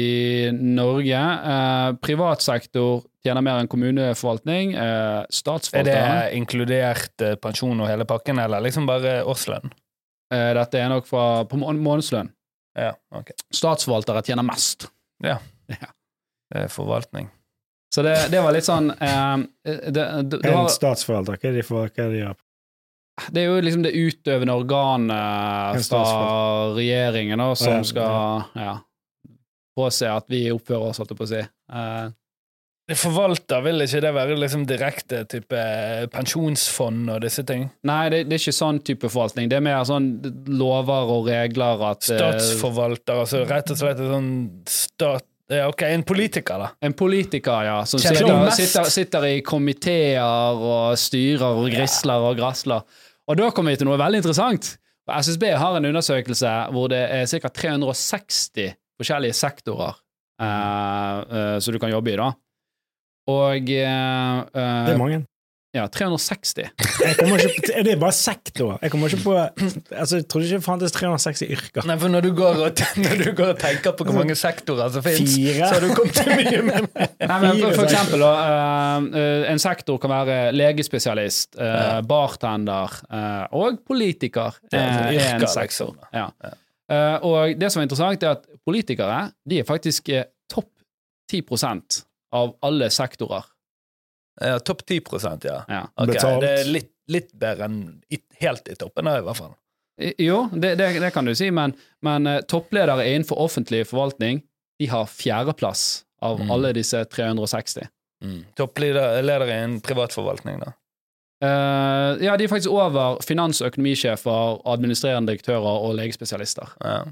Speaker 1: Norge. Privat sektor tjener mer enn kommuneforvaltning.
Speaker 3: Er det inkludert pensjon og hele pakken, eller liksom bare årslønn?
Speaker 1: Dette er nok fra, på månedslønn.
Speaker 3: Ja, okay.
Speaker 1: Statsforvaltere tjener mest.
Speaker 3: Ja, Det er forvaltning.
Speaker 1: Så det, det var litt sånn eh, det, det,
Speaker 2: En statsforvalter, hva er det de de gjør?
Speaker 1: det er jo liksom det utøvende organet fra regjeringen da, som
Speaker 2: Ja,
Speaker 1: skal ja, påse at vi oppfører oss, holdt jeg på å si. Eh,
Speaker 3: Forvalter, vil ikke det være liksom direkte type pensjonsfond og disse ting?
Speaker 1: nei, det, det er ikke sånn type forvaltning. Det er mer sånn lover og regler at eh,
Speaker 3: Statsforvalter, altså rett og slett en sånn stat... Ja, ok, en politiker, da.
Speaker 1: En politiker, ja, som sitter, sitter, sitter i komiteer og styrer og grisler og grasler. Og da kommer vi til noe veldig interessant. SSB har en undersøkelse hvor det er ca. 360 forskjellige sektorer eh, eh, som du kan jobbe i, da. Og eh, eh,
Speaker 2: Det er mange.
Speaker 1: Ja, 360.
Speaker 2: Jeg kommer ikke på, det er bare sektor. Jeg kommer ikke på altså, Jeg trodde ikke det fantes 360 yrker.
Speaker 3: Nei, for når du går og, når du går og tenker på hvor mange sektorer som finnes, så har du kommet til mye mer.
Speaker 1: Nei, men for, for eksempel, eh, en sektor kan være legespesialist,
Speaker 3: uh,
Speaker 1: bartender uh, og politiker.
Speaker 3: Det er
Speaker 1: er en sektor.
Speaker 3: liksom.
Speaker 1: Ja. Eh, og det som er interessant, er at politikere de er faktisk topp 10 av alle sektorer.
Speaker 3: Ja, Topp 10 ja.
Speaker 1: Ja.
Speaker 3: Okay,
Speaker 2: Betalt.
Speaker 3: Det er litt, litt bedre enn i, helt i toppen, i hvert fall.
Speaker 1: Jo, det, det, det kan du si, men, men eh, toppledere innenfor offentlig forvaltning de har fjerdeplass av
Speaker 3: Mm.
Speaker 1: alle disse 360.
Speaker 3: Mm. Toppledere innen i en privatforvaltning, da.
Speaker 1: Uh, ja, de er faktisk over finans- og økonomisjefer, administrerende direktører og legespesialister.
Speaker 3: Ja.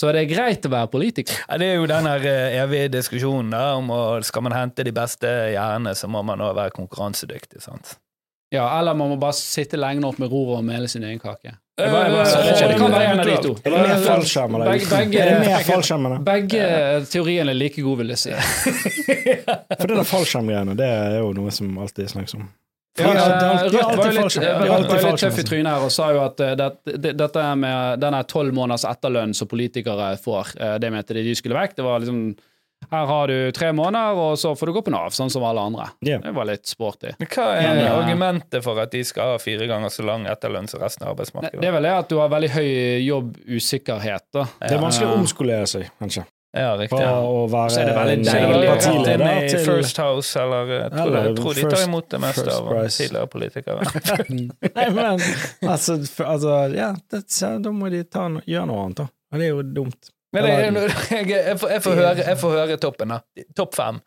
Speaker 1: Så det er greit å være politiker.
Speaker 3: Ja, det er jo den eh, evige diskusjonen da, om å, skal man hente de beste hjernene, så må man også være konkurransedyktig. sant?
Speaker 1: Ja, Eller man må bare sitte lenge nok med roret og mele sin egen kake.
Speaker 3: Eh,
Speaker 1: Det, bare, bare,
Speaker 3: eh,
Speaker 1: det kan være en av de to.
Speaker 2: Er det mer fallskjerm eller
Speaker 1: Begge-
Speaker 2: det?
Speaker 1: Begge teoriene er like gode, vil jeg si.
Speaker 2: For det der fallskjermgreiene, det er jo noe som alltid snakkes om.
Speaker 1: Ja,
Speaker 2: Ja, det
Speaker 1: Rødt var jo litt, litt tøff i trynet her og sa jo at eh, det, det, dette med denne tolv måneders etterlønn som politikere får, eh, det mente de de skulle vekk. Det var liksom Her har du tre måneder, og så får du gå på Nav, sånn som alle andre.
Speaker 2: Yeah.
Speaker 1: Det var litt sporty.
Speaker 3: Men Hva er
Speaker 1: Men, eh,
Speaker 3: argumentet for at de skal ha fire ganger så lang etterlønn som resten av arbeidsmarkedet?
Speaker 1: det er vel det at du har veldig høy jobbusikkerhet, da.
Speaker 2: Det er vanskelig å omskolere seg, kanskje.
Speaker 3: Ja, riktig.
Speaker 2: å være
Speaker 1: Så er det veldig deilig å-
Speaker 2: ha
Speaker 3: dem i First House, eller jeg tror,
Speaker 2: Eller
Speaker 3: jeg tror de tar imot det meste av tidligere politikere.
Speaker 2: Nei, men altså, for, altså Ja, det, så, da må de ta, no- gjøre noe annet, da. Og det er jo dumt.
Speaker 3: Men jeg, jeg, jeg, får, jeg, får høre, jeg får høre toppen, da. Topp fem.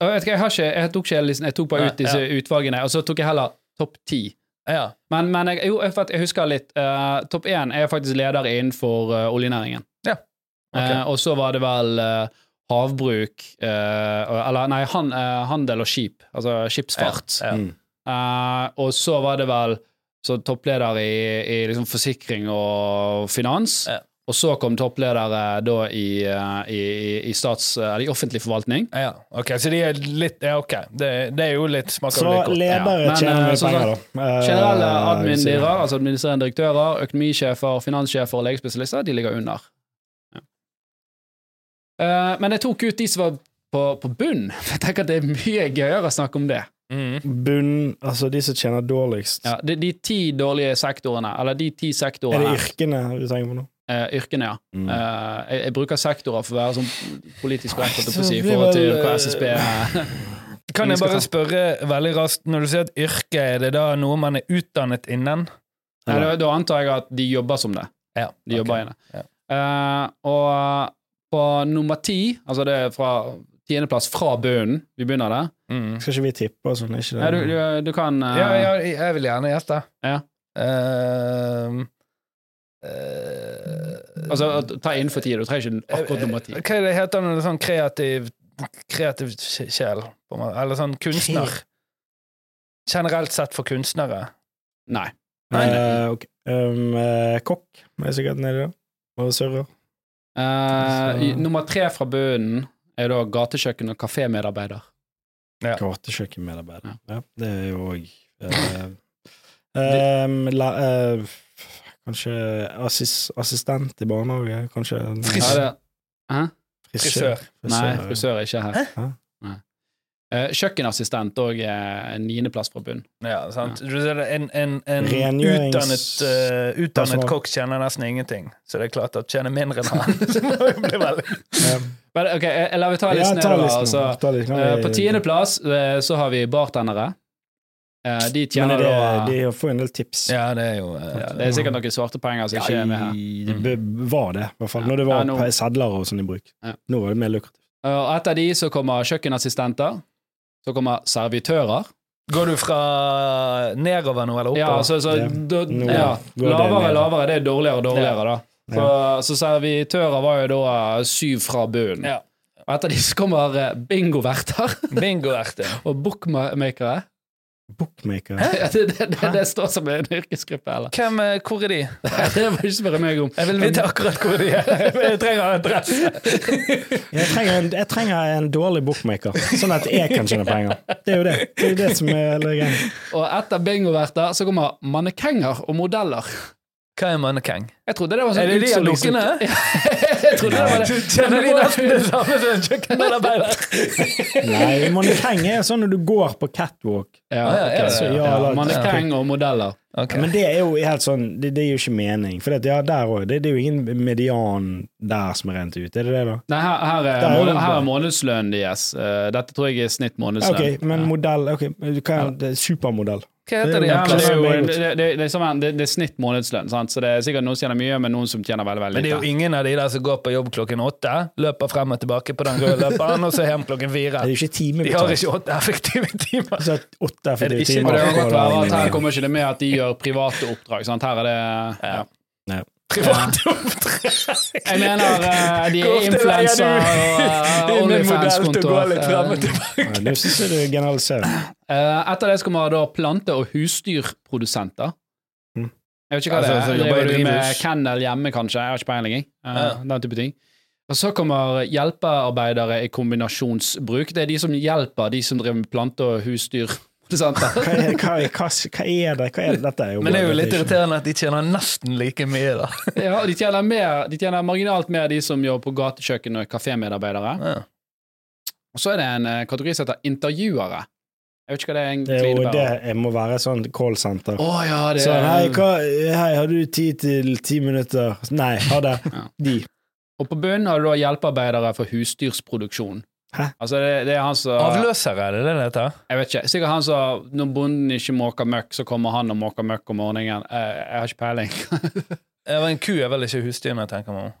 Speaker 1: Jeg, vet ikke, jeg, har ikke, jeg tok ikke listen, jeg tok bare ut disse utvalgene, og så tok jeg heller topp ti.
Speaker 3: Ja.
Speaker 1: Men, men jeg, jo, jeg husker litt. Uh, topp én er faktisk leder innenfor uh, oljenæringen.
Speaker 3: Ja.
Speaker 1: Eh, og så var det vel eh, havbruk eh, Eller nei, han, handel og skip. Altså skipsfart.
Speaker 3: Ja.
Speaker 2: Mm.
Speaker 1: Eh, og så var det vel så toppleder i, i liksom forsikring og finans.
Speaker 3: Ja.
Speaker 1: Og så kom toppledere da i, i, i, stats... I offentlig forvaltning.
Speaker 3: ja. Ok, så de er litt Ja, ok. Det, det er jo litt smak
Speaker 2: Så
Speaker 3: jo litt godt.
Speaker 2: ledere
Speaker 1: Ja,
Speaker 2: tjener mye penger, da.
Speaker 1: Generelle admin-dyrer, altså administrerende direktører, økonomisjefer, finanssjefer og legespesialister, de ligger under. Eh, men jeg tok ut de som var på, på bunn. Jeg tenker at det er mye gøyere å snakke om det.
Speaker 3: Mm.
Speaker 2: Bunn Altså de som tjener dårligst.
Speaker 1: Ja, de, de ti dårlige sektorene, eller de ti sektorene Er
Speaker 2: det yrkene du tenker på nå?
Speaker 1: Uh, yrkene, ja.
Speaker 2: Mm.
Speaker 1: Uh, jeg, jeg bruker sektorer for å være sånn politisk korrekt, på å si, i forhold til hva
Speaker 2: eh,
Speaker 1: SSB
Speaker 3: Kan jeg bare spørre veldig raskt, når du sier at yrke, er det da noe man er utdannet innen?
Speaker 1: Nei, da, da antar jeg at de jobber som det.
Speaker 3: Ja.
Speaker 1: De jobber i det.
Speaker 3: Ja.
Speaker 1: Uh, og på nummer ti, altså det er fra tiendeplass fra bunnen, vi begynner der
Speaker 3: Mm.
Speaker 2: Skal ikke vi tippe og sånn? Ikke det?
Speaker 1: ja, du, du, du kan uh...
Speaker 3: Ja, ja, jeg vil gjerne gjette.
Speaker 1: Ja.
Speaker 3: Uh, uh,
Speaker 1: Altså ta innenfor ti, du trenger ikke akkurat nummer ti.
Speaker 3: Hva er det heter det sånn kreativ Kreativ sjel? på en måte? Eller sånn kunstner? Generelt sett for kunstnere.
Speaker 1: Nei.
Speaker 2: Eh, Okay. um, eh, kokk er sikkert nedi der. Og surrer.
Speaker 1: Eh, i- nummer tre fra bunnen er da gatekjøkken- og kafémedarbeider.
Speaker 3: Ja.
Speaker 2: Gatekjøkkenmedarbeider. Ja, det er jo òg Kanskje assis, assistent i barnehage? Kanskje en-
Speaker 3: Frisør. Frisør.
Speaker 1: Nei, frisør er ikke her.
Speaker 3: Hæ?
Speaker 1: Eh, kjøkkenassistent òg er niendeplass fra bunn.
Speaker 3: Ja, sant. Ja. En, en, en
Speaker 2: Rengjørings-
Speaker 3: utdannet, uh, utdannet kokk tjener nesten ingenting, så det er klart at tjener mindre enn han. så må jo bli veldig
Speaker 2: Ja.
Speaker 1: Men, ok, eh, La vi ta
Speaker 2: Ja,
Speaker 1: listen
Speaker 2: ta
Speaker 1: nedover. Altså,
Speaker 2: Uh,
Speaker 1: eh, på tiendeplass uh, så har vi bartendere. Uh, de
Speaker 2: Men
Speaker 1: tjener
Speaker 2: er det,
Speaker 1: da
Speaker 2: de får en del tips.
Speaker 3: Ja, det er jo eh,
Speaker 1: ja, Det er sikkert noen svarte penger som ikke er med her.
Speaker 2: det var det, i hvert fall.
Speaker 1: Ja.
Speaker 2: Når det
Speaker 1: Ja, nå-
Speaker 2: sedler og sånn i bruk.
Speaker 1: Ja.
Speaker 2: Nå var det mer lukrativt.
Speaker 1: Eh, Og etter de så kommer kjøkkenassistenter. Så kommer servitører.
Speaker 3: Går du fra nedover nå, eller oppover?
Speaker 1: Ja, så, så
Speaker 2: Ja.
Speaker 1: da, ja, lavere lavere, det er dårligere og dårligere, da. Så, så servitører var jo da syv fra bunnen.
Speaker 3: Ja.
Speaker 1: Og etter de så kommer bingoverter. bingoverter
Speaker 3: Bingo-erte.
Speaker 1: og bookmakere.
Speaker 2: Bookmaker.
Speaker 1: Hæ? det, det, det, det står som en yrkesgruppe, eller?
Speaker 3: Hvem, eh, hvor er de?
Speaker 1: Det må du ikke spørre meg om.
Speaker 3: Jeg vil vite akkurat hvor de er. Jeg trenger adresse.
Speaker 2: Jeg trenger, en, jeg trenger en dårlig bookmaker, sånn at jeg kan tjene penger. Det er jo det. Det er det som er greia.
Speaker 1: Og etter bingoverter så kommer mannekenger og modeller.
Speaker 3: Hva er mannekeng?
Speaker 1: Jeg trodde det var sånn
Speaker 3: Er det de av dukkene?
Speaker 1: Ja, jeg trodde det var det.
Speaker 3: Kjenner de nesten det samme som en kjøkkenmedarbeider?
Speaker 2: Nei, mannekeng er sånn når du går på catwalk.
Speaker 1: Ja,
Speaker 3: ja, er det?
Speaker 1: ja,
Speaker 2: Ja,
Speaker 1: Mannekeng og modeller.
Speaker 3: Ok.
Speaker 2: Men det er jo helt sånn Det, det gir jo ikke mening. For det, ja, der òg. Det, det er jo ingen median der som er rent ut. Er det det, da?
Speaker 1: Nei, her, her, er,
Speaker 2: er
Speaker 1: måned, her er månedslønnen deres. Eh, dette tror jeg er snitt månedslønn.
Speaker 2: Ok, men
Speaker 1: Ja.
Speaker 2: modell ok, hva er det? Supermodell.
Speaker 3: Hva heter det
Speaker 1: Ja, det, er jo, det, det, det, er det, det er snitt månedslønn, sant? så det er sikkert noen som tjener mye, men noen som tjener veldig veldig lite.
Speaker 3: Men det er jo ingen av de der som går på jobb klokken åtte, løper frem og tilbake på den røde løperen, og så hjem klokken fire.
Speaker 2: Det er jo ikke
Speaker 3: De har ikke åtte effektive timer.
Speaker 2: Så åtte
Speaker 3: det
Speaker 2: effektive
Speaker 3: ikke-
Speaker 2: timer.
Speaker 1: Det være at her kommer ikke det med at de gjør private oppdrag. Sant? Her er det ja.
Speaker 2: Ja.
Speaker 3: Private oppdrag.
Speaker 1: Jeg mener eh, de er
Speaker 3: ofte
Speaker 1: influenser og OnlyFans-kontoer.
Speaker 2: Nå syns jeg du generaliserer.
Speaker 1: Eh, etter det så ha da plante- og husdyrprodusenter.
Speaker 2: Mm.
Speaker 1: Jeg vet ikke hva
Speaker 3: Altså,
Speaker 1: det er.
Speaker 3: jobber
Speaker 1: Driver
Speaker 3: i
Speaker 1: du med kennel hjemme, kanskje? Jeg har ikke peiling. Eh. Den type ting. Og så kommer hjelpearbeidere i kombinasjonsbruk. Det er de som hjelper de som driver med plante- og husdyrprodusenter.
Speaker 2: Hva er, hva, er, hva, hva er det? Hva er det? Dette er jo
Speaker 3: Men det er jo litt irriterende at de tjener nesten like mye, da.
Speaker 1: ja, og de tjener, mer, de tjener marginalt mer, de som jobber på gatekjøkken og kafémedarbeidere.
Speaker 3: Ja.
Speaker 1: Og så er det en eh, kategori som heter intervjuere. Jeg vet ikke hva det
Speaker 2: Det
Speaker 1: en
Speaker 2: er jo det jeg må være sånn callsenter.
Speaker 1: Oh, ja, det
Speaker 2: Sånn, hei, hei, har du tid til ti minutter? Nei, ha det.
Speaker 1: Ja.
Speaker 2: De.
Speaker 1: Og på bunnen har du da hjelpearbeidere for husdyrsproduksjon.
Speaker 2: Hæ?
Speaker 1: Altså det, det er han som
Speaker 3: Avløsere, er det det det heter?
Speaker 1: Jeg vet ikke. Sikkert han som Når bonden ikke måker møkk, så kommer han og måker møkk om morgenen. Jeg, Jeg har ikke peiling.
Speaker 3: Ja, En ku er vel ikke husdyrene, tenker man.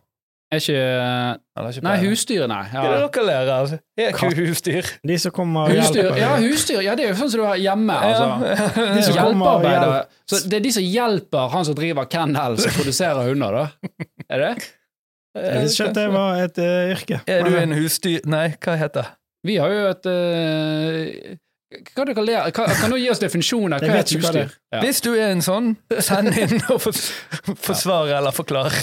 Speaker 1: Er ikke
Speaker 3: Eller ikke
Speaker 1: Nei, husdyr, nei.
Speaker 3: Er det
Speaker 1: Ja.
Speaker 3: dere ler av? Er ku
Speaker 2: Katt.
Speaker 3: husdyr?
Speaker 2: De som kommer og
Speaker 1: Husdyr,
Speaker 2: hjelper.
Speaker 1: ja, husdyr. Ja, det er jo sånn som du har hjemme. Altså.
Speaker 2: De som
Speaker 1: Hjelpearbeidere. Så det er de som hjelper han som driver kennel, som produserer hunder, da? Er det?
Speaker 2: Jeg visste ikke at det var et uh, yrke.
Speaker 3: Er du en husdyr... Nei, hva heter det?
Speaker 1: Vi har jo et uh, Hva dere ler Kan, kan du gi oss definisjoner? Hva er
Speaker 2: vet
Speaker 1: et
Speaker 2: hva det
Speaker 1: husdyr? Ja.
Speaker 3: Hvis du er en sånn, send inn og fors forsvar eller forklar.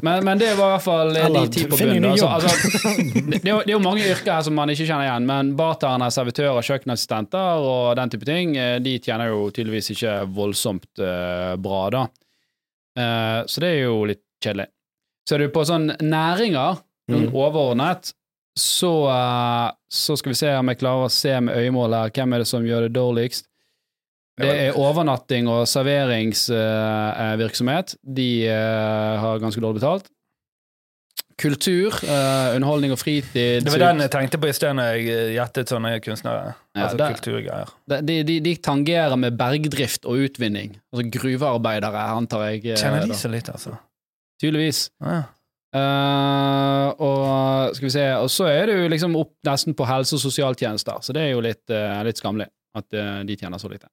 Speaker 1: Men, men det var i hvert fall eh, de ti på bunnen. Altså, altså, det, det er jo mange yrker her som man ikke kjenner igjen, men bartendere, servitører, kjøkkenassistenter og den type ting, de tjener jo tydeligvis ikke voldsomt uh, bra, da. Uh, så det er jo litt kjedelig. Så er du på sånn næringer, noen
Speaker 2: Mm.
Speaker 1: overordnet, så, eh, så skal vi se om jeg klarer å se med øyemål her, hvem er det som gjør det dårligst? Det er overnatting og serveringsvirksomhet. De eh, har ganske dårlig betalt. Kultur, eh, underholdning og fritid.
Speaker 3: Det var den jeg tenkte på i sted når jeg eh, gjettet sånne kunstnere.
Speaker 1: Ja,
Speaker 3: altså
Speaker 1: det-
Speaker 3: kulturgreier.
Speaker 1: De, de, de tangerer med bergdrift og utvinning. Altså gruvearbeidere, antar jeg.
Speaker 3: Kjenner de så litt, altså?
Speaker 1: Tydeligvis.
Speaker 3: Ja.
Speaker 1: Uh, og skal vi se Og så er det jo liksom opp nesten på helse- og sosialtjenester, så det er jo litt, uh, litt skammelig at uh, de tjener så lite.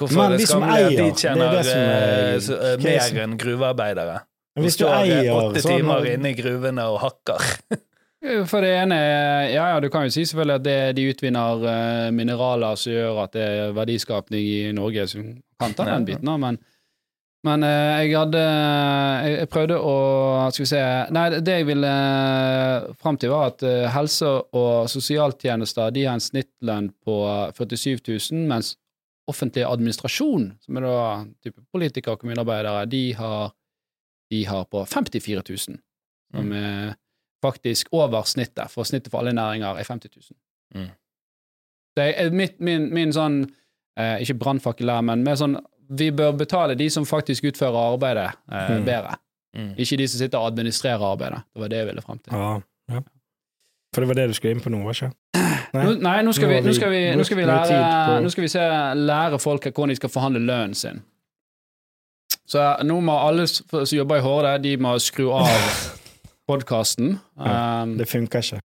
Speaker 3: Hvorfor
Speaker 2: Men
Speaker 3: er det
Speaker 2: de som
Speaker 3: skammelig at
Speaker 2: eier,
Speaker 3: de
Speaker 2: det er
Speaker 3: tjener
Speaker 2: det som er
Speaker 3: så, eh,
Speaker 2: casen.
Speaker 3: mer enn gruvearbeidere?
Speaker 2: Hvis du
Speaker 3: står, eh,
Speaker 2: eier
Speaker 3: åtte
Speaker 2: sånn
Speaker 3: timer inne i gruvene og hakker.
Speaker 1: For det ene Ja, ja, du kan jo si selvfølgelig at det, de utvinner mineraler som gjør at det er verdiskapning i Norge, Som kan ta den biten, da, men men eh, jeg hadde jeg, jeg prøvde å Skal vi se Nei, det jeg ville uh, fram til, var at eh, helse- og sosialtjenester de har en snittlønn på 47 000, mens offentlig administrasjon, som er da type politikere og kommunearbeidere, de har, de har på 54 000, som er faktisk over snittet, for snittet for alle næringer er 50 000.
Speaker 3: Mm.
Speaker 1: Det er mitt, min, min sånn, eh, ikke brannfakkel her, men med sånn, vi bør betale de som faktisk utfører arbeidet eh,
Speaker 2: Mm.
Speaker 1: bedre.
Speaker 3: Mm.
Speaker 1: Ikke de som sitter og administrerer arbeidet. Det var det jeg ville fram til.
Speaker 2: Ja, ja. For det var det du skulle inn på nå, var ikke Nei.
Speaker 1: Nå, nei, nå skal,
Speaker 2: Nå
Speaker 1: vi, nå skal vi, nå skal vi
Speaker 2: brukt mye tid
Speaker 1: lære, skal vi se, lære folk hvordan de skal forhandle lønnen sin. Så nå må alle som jobber i Horde, de må skru av podkasten.
Speaker 2: Ja,
Speaker 1: Um,
Speaker 2: Det funker ikke.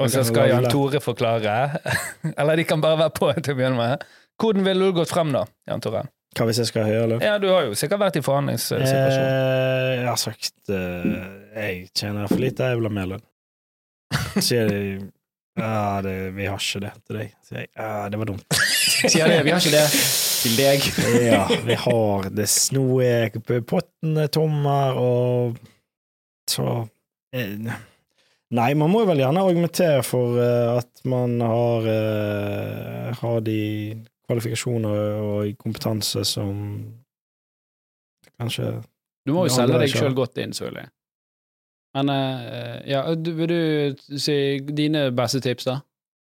Speaker 3: Og så skal Jan Tore forklare. Eller de kan bare være på til å begynne med. Hvordan ville du gått frem, da, Jan Tore?
Speaker 2: Hva hvis jeg skal ha høyere lønn?
Speaker 3: Ja, du har jo sikkert vært i forhandlingssituasjon.
Speaker 2: Eh, jeg har sagt eh, jeg tjener for lite, jeg vil ha mer lønn. Sier de ja, det, vi har ikke det til deg. Sier jeg ja, det var dumt.
Speaker 1: sier de vi har ikke det til deg.
Speaker 2: Ja, vi har det Nå er potten tommer, tom og så eh, Nei, man må jo vel gjerne argumentere for uh, at man har, uh, har de kvalifikasjoner og kompetanse som kanskje
Speaker 1: Du må jo selge deg sjøl godt inn, selvfølgelig. Men eh, ja, vil du si dine beste tips, da?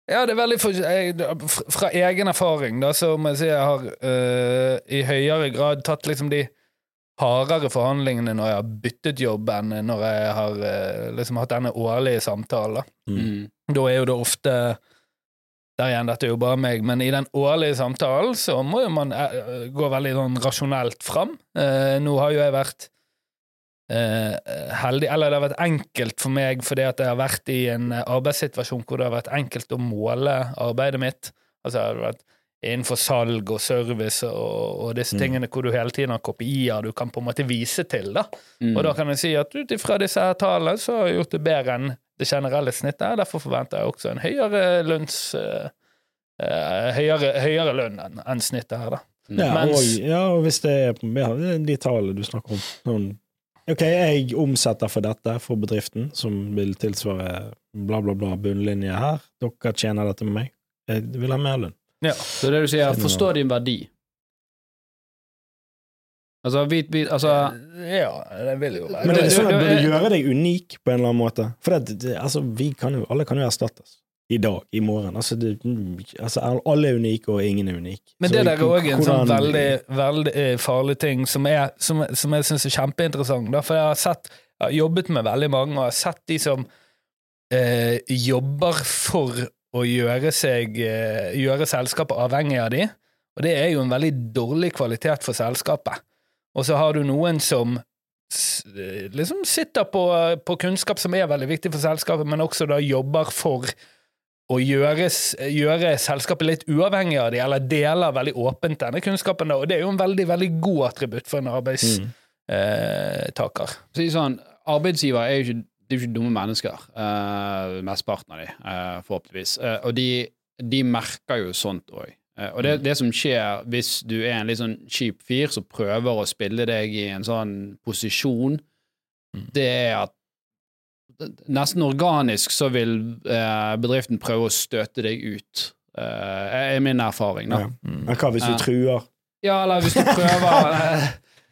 Speaker 3: Ja, det er veldig for, jeg, Fra egen erfaring, da, så må jeg si jeg har øh, i høyere grad tatt liksom de hardere forhandlingene når jeg har byttet jobb, enn når jeg har øh, liksom hatt denne årlige samtalen. da.
Speaker 1: Mm.
Speaker 3: Da er jo det ofte Der igjen, dette er jo bare meg, men i den årlige samtalen så må jo man eh, gå veldig sånn rasjonelt fram. Eh, nå har jo jeg vært eh, heldig, eller det har vært enkelt for meg fordi at jeg har vært i en arbeidssituasjon hvor det har vært enkelt å måle arbeidet mitt. Altså jeg har vært innenfor salg og service og, og disse
Speaker 2: Mm.
Speaker 3: tingene hvor du hele tiden har kopier du kan på en måte vise til. da.
Speaker 1: Mm.
Speaker 3: Og da kan jeg si at ut ifra disse her tallene så har jeg gjort det bedre enn det generelle snittet. Derfor forventer jeg også en høyere lønns... eh, eh, høyere, høyere lønn enn en snittet her, da.
Speaker 2: Ja,
Speaker 3: Mens-
Speaker 2: og, ja, og hvis det er ja, de tallene du snakker om sånn, Ok, jeg omsetter for dette for bedriften, som vil tilsvare bla, bla, bla bunnlinje her. Dere tjener dette med meg. Jeg vil ha mer lønn.
Speaker 3: Ja.
Speaker 1: Så det du sier, er forstå din verdi. Altså, hvit, hvit, altså
Speaker 3: ja, det vil jo være
Speaker 2: Men det er sånn at
Speaker 1: du-
Speaker 2: burde gjøre deg unik på en eller annen måte. For det, det, altså, vi kan jo, alle kan jo erstattes. I dag, i morgen. Altså, det, altså, alle er unike, og ingen er unik.
Speaker 3: Men
Speaker 2: Så
Speaker 3: det der er òg en sånn veldig, veldig eh, farlig ting som, er, som, som jeg syns er kjempeinteressant. Da. For jeg har sett, jeg har jobbet med veldig mange, og jeg har sett de som eh, jobber for å gjøre seg eh, gjøre selskapet avhengig av de, og det er jo en veldig dårlig kvalitet for selskapet. Og så har du noen som liksom sitter på, på kunnskap som er veldig viktig for selskapet, men også da jobber for å gjøre, gjøre selskapet litt uavhengig av dem, eller deler veldig åpent denne kunnskapen. Da. Og det er jo en veldig veldig god attributt for en arbeidstaker.
Speaker 2: Mm.
Speaker 1: Eh, sånn, Arbeidsgiver er jo ikke, er jo ikke dumme mennesker, eh, mesteparten av dem, eh, forhåpentligvis. Eh, og de, de merker jo sånt òg. Og det, det som skjer hvis du er en litt sånn kjip fyr som prøver å spille deg i en sånn posisjon, det er at nesten organisk så vil eh, bedriften prøve å støte deg ut. Eh, er min erfaring, da.
Speaker 2: Ja. Men hva hvis du truer?
Speaker 1: Ja, eller hvis du prøver eh,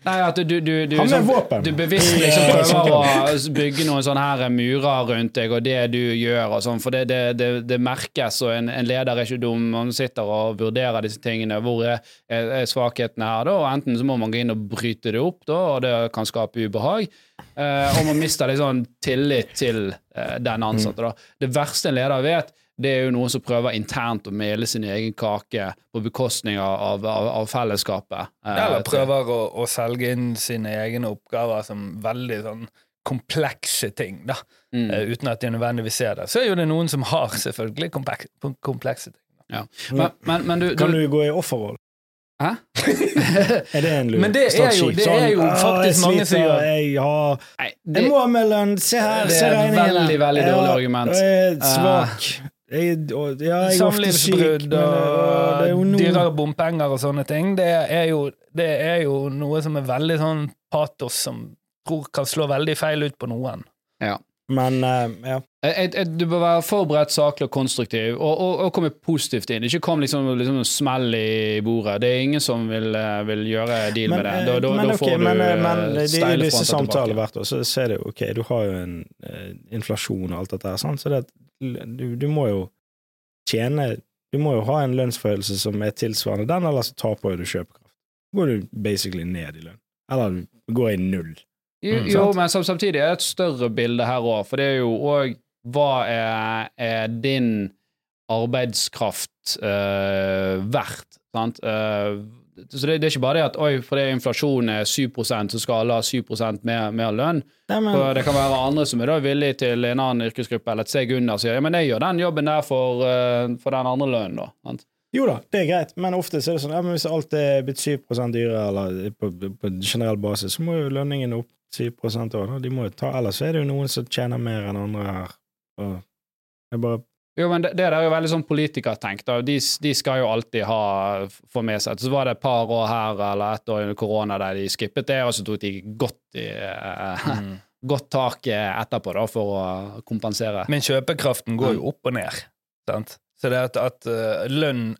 Speaker 1: Nei, at du, du, du, du,
Speaker 2: med våpen!
Speaker 1: du bevisst liksom prøver å bygge noen sånne her murer rundt deg og det du gjør og sånn, for det, det, det, det merkes, og en, en leder er ikke dum. Man sitter og vurderer disse tingene. Hvor er, er svakhetene her, da? Og enten så må man gå inn og bryte det opp, da, og det kan skape ubehag. Eh, og man mister litt sånn tillit til eh, den ansatte, da. Det verste en leder vet, det er jo noen som prøver internt å mele sin egen kake på bekostning av, av, av fellesskapet. Eh,
Speaker 3: Eller prøver å, å selge inn sine egne oppgaver som veldig sånn komplekse ting, da.
Speaker 1: Mm.
Speaker 3: Eh, uten at de nødvendigvis ser det. Så er jo det noen som har selvfølgelig komplek komplekse ting.
Speaker 1: Ja. Men, men, men du,
Speaker 2: Kan
Speaker 1: du
Speaker 2: du gå i offerroll?
Speaker 1: Hæ?
Speaker 2: Er det en lur
Speaker 3: Men det er
Speaker 2: strategi?
Speaker 3: jo- det er jo faktisk mange som gjør».
Speaker 2: Jeg, har,
Speaker 1: Nei, det,
Speaker 2: jeg må ha med lønn! Se her,
Speaker 1: Det
Speaker 2: se
Speaker 1: er et veldig, veldig dårlig argument.
Speaker 2: Jeg er svak. Jeg, og- ja, jeg er ofte syk,
Speaker 3: Samlivsbrudd
Speaker 2: men det er jo
Speaker 3: og
Speaker 2: noe
Speaker 3: dyrere bompenger og sånne ting, det er, jo, det er jo noe som er veldig sånn patos som tror kan slå veldig feil ut på noen.
Speaker 2: Men uh, ja.
Speaker 1: Et, et, du bør være forberedt, saklig og konstruktiv, og, og, og komme positivt inn. Ikke kom liksom, liksom smell i bordet. Det er ingen som vil, eh, vil gjøre deal
Speaker 2: Men,
Speaker 1: med det.
Speaker 2: eh,
Speaker 1: Da, da,
Speaker 2: men
Speaker 1: da
Speaker 2: ok,
Speaker 1: får du
Speaker 2: men, eh, men det- i
Speaker 1: steile
Speaker 2: disse
Speaker 1: tilbake.
Speaker 2: hvert år, så ser du ok, du har jo en uh, inflasjon og alt dette her, sant? så det, du, du må jo tjene Du må jo ha en lønnsforhøyelse som er tilsvarende den, eller så taper du kjøpekraft. går du basically ned i lønn. Eller du går i null.
Speaker 1: Jo,
Speaker 3: Mm,
Speaker 1: jo men samtidig er det et større bilde her òg, for det er jo òg Hva er, er din arbeidskraft uh, verdt? Sant? Eh, så det, det er ikke bare det at oi, fordi inflasjonen er 7 så skal alle ha 7 mer, mer lønn.
Speaker 2: Nei, men,
Speaker 1: For det kan være andre som er da villige til en annen yrkesgruppe eller et steg under og sier ja, men jeg gjør den jobben der for, eh, for den andre lønnen, da. Sant?
Speaker 2: jo da, det er greit, men ofte så er det sånn ja, men hvis alt er blitt 7 dyrere, eller på, på generell basis, så må jo lønningen opp 7 òg. De må jo ta, ellers er det jo noen som tjener mer enn andre her. Og jeg bare
Speaker 1: Jo, men det, det er jo veldig sånn politikertenk. De, de skal jo alltid ha få med seg Så var det et par år her eller et år under korona der de skippet det, og så tok de godt, i, mm. godt tak eh, etterpå da, for å kompensere.
Speaker 3: Men kjøpekraften går jo opp og ned. Sant? Så det at, at eh, lønn,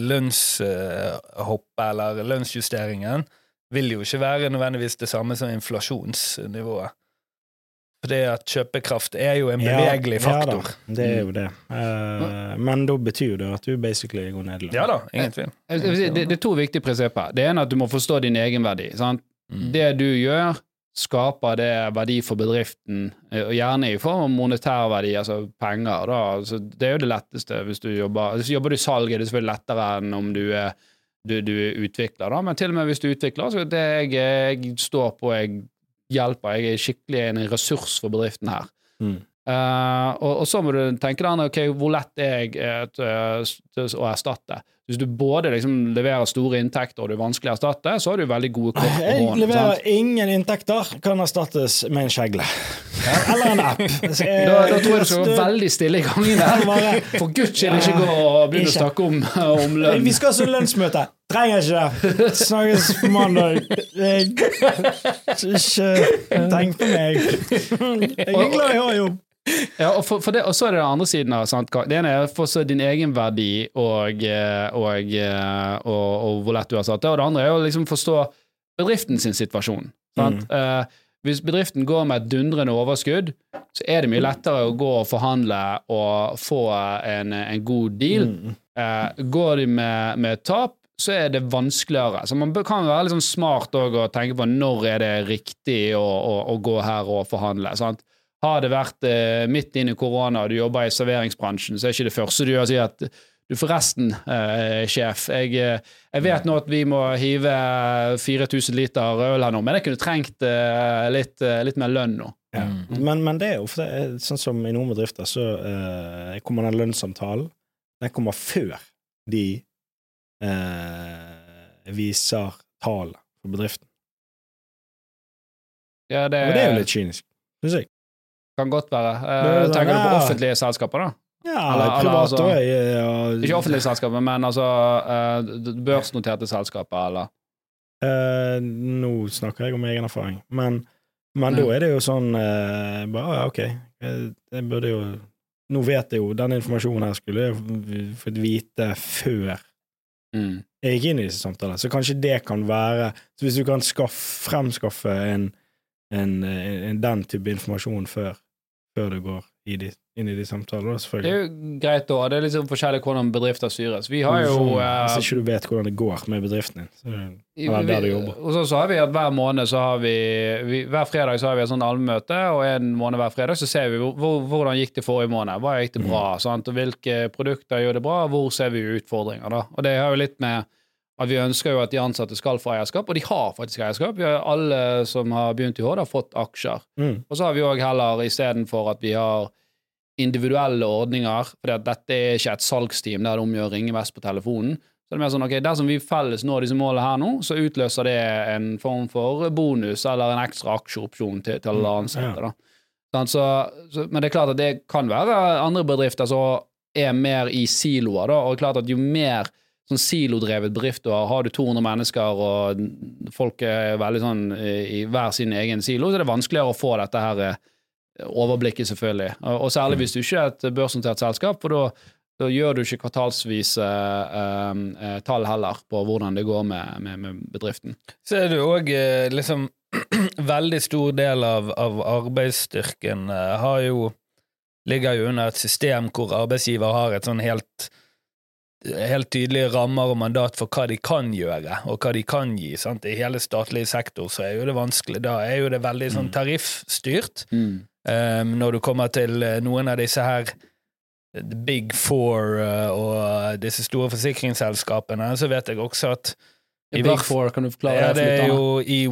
Speaker 3: lønnshoppet eller lønnsjusteringen vil jo ikke være nødvendigvis det samme som inflasjonsnivået. Fordi at kjøpekraft er jo en
Speaker 2: Ja,
Speaker 3: bevegelig
Speaker 2: Ja
Speaker 3: faktor.
Speaker 2: da, det er jo det. Eh, men da betyr jo det at du basically går ned i lønn.
Speaker 3: Ja da, ingen tvil.
Speaker 1: Det, det er to viktige prinsipper. Det ene er at du må forstå din egenverdi. Sant?
Speaker 3: Mm.
Speaker 1: Det du gjør, skaper det verdi for bedriften, eh, og gjerne i form av monetær verdi, altså penger. Da. Altså, det er jo det letteste hvis du jobber Hvis du jobber du i salg, er det selvfølgelig lettere enn om du er, du, du er utvikler, da. men til og med hvis du utvikler, så det jeg, jeg står på, jeg hjelper, jeg er skikkelig en ressurs for bedriften her.
Speaker 2: Mm.
Speaker 1: Uh, og, og så må du tenke deg ok, hvor lett er jeg uh, til å erstatte. Hvis du både liksom leverer store inntekter og du er vanskelig å erstatte, så har du veldig gode kort på
Speaker 2: Jeg leverer
Speaker 1: sant?
Speaker 2: ingen inntekter, kan erstattes med en kjegle. Eller en app.
Speaker 1: Da, da tror jeg du skal være veldig stille i gangen
Speaker 2: der.
Speaker 1: For guds skyld ikke gå og begynne å snakke om, om lønn.
Speaker 2: Vi skal ha sånn lønnsmøte. Trenger ikke det. Snakkes på mandag. Ikke tenk på meg. Jeg er glad jeg har jobb.
Speaker 1: Ja, og, for, for det, og så er det den andre siden av sant? Det ene er forstå din egen verdi og, eh, og, eh, og, og hvor lett du har satt det, og det andre er å liksom forstå bedriften sin situasjon. Sant? Eh, hvis bedriften går med et dundrende overskudd, så er det mye lettere å gå og forhandle og få en, en god deal. Eh, går de med, med tap, så er det vanskeligere. Så man kan være liksom smart og tenke på når er det riktig å, å, å gå her og forhandle. Sant? Har det vært eh, midt inn i korona og du jobber i serveringsbransjen, så er ikke det første du gjør å si at du forresten, eh, sjef, jeg, eh, jeg vet nå at vi må hive 4000 liter øl her nå, men jeg kunne trengt eh, litt, eh, litt mer lønn nå.
Speaker 2: Ja. Men, men det er jo for det er sånn som i noen bedrifter, så eh, kommer den lønnssamtalen Den kommer før de eh, viser tallene for bedriften.
Speaker 1: Ja, det,
Speaker 2: Og det er jo litt kynisk, syns jeg.
Speaker 1: Kan godt være. Eh,
Speaker 2: sånn,
Speaker 1: tenker du på offentlige selskaper, da?
Speaker 2: Ja,
Speaker 1: Eller- eller
Speaker 2: privat
Speaker 1: altså-.
Speaker 2: Ja,
Speaker 1: Ikke offentlige selskaper, men altså eh, børsnoterte selskaper, eller
Speaker 2: Eh, nå snakker jeg om egen erfaring, men, men
Speaker 1: Ja.
Speaker 2: da er det jo sånn eh, bare, ja, ok, jeg burde jo Nå vet jeg jo den informasjonen her skulle jeg fått vite før
Speaker 1: mm.
Speaker 2: jeg gikk inn i disse samtalene, så kanskje det kan være Så hvis du kan skaff, fremskaffe en, en, en, den type informasjon før, før du går i de, inn i de samtalene, selvfølgelig.
Speaker 1: Det er jo greit da, det er liksom forskjellig hvordan bedrifter styres. Vi har jo eh,
Speaker 2: Hvis ikke du vet hvordan det går med bedriften din, så
Speaker 1: er
Speaker 2: eller der du jobber.
Speaker 1: Og så, så har vi at hver måned så har vi, vi Hver fredag så har vi et sånt allmøte, og en måned hver fredag så ser vi hvor, hvor, hvordan gikk det forrige måned. Hva gikk det bra? Sant? Og hvilke produkter gjør det bra? Hvor ser vi utfordringer? da? Og det har jo litt med at vi ønsker jo at de ansatte skal få eierskap, og de har faktisk eierskap. Vi har alle som har begynt i HD, har fått aksjer.
Speaker 2: Mm.
Speaker 1: Og så har vi òg heller, istedenfor at vi har individuelle ordninger, for dette er ikke et salgsteam der det er om å ringe mest på telefonen, så det er mer sånn ok, dersom vi felles når disse målene her nå, så utløser det en form for bonus eller en ekstra aksjeopsjon til, til alle ansatte. da. Så, så, men det er klart at det kan være andre bedrifter som er mer i siloer, da, og det er klart at jo mer sånn silodrevet bedrift du har, du 200 mennesker og folk er veldig sånn i hver sin egen silo, så er det vanskeligere å få dette her eh, overblikket, selvfølgelig. Og, og særlig hvis du ikke er et børsnotert selskap, for da, da gjør du ikke kvartalsvise eh, eh, tall heller på hvordan det går med, med, med bedriften.
Speaker 3: Så er jo òg eh, liksom Veldig stor del av, av arbeidsstyrken eh, har jo ligger jo under et system hvor arbeidsgiver har et sånn helt helt tydelige rammer og mandat for hva de kan gjøre, og hva de kan gi. Sant? I hele statlig sektor så er jo det vanskelig. Da er jo det veldig sånn tariffstyrt. Um, når du kommer til eh, noen av disse her eh, Big Four uh, og disse store forsikringsselskapene, så vet jeg også at
Speaker 1: I Big
Speaker 3: hvert-
Speaker 1: Four, kan du forklare
Speaker 3: ja,
Speaker 1: det?
Speaker 3: det er jo EY,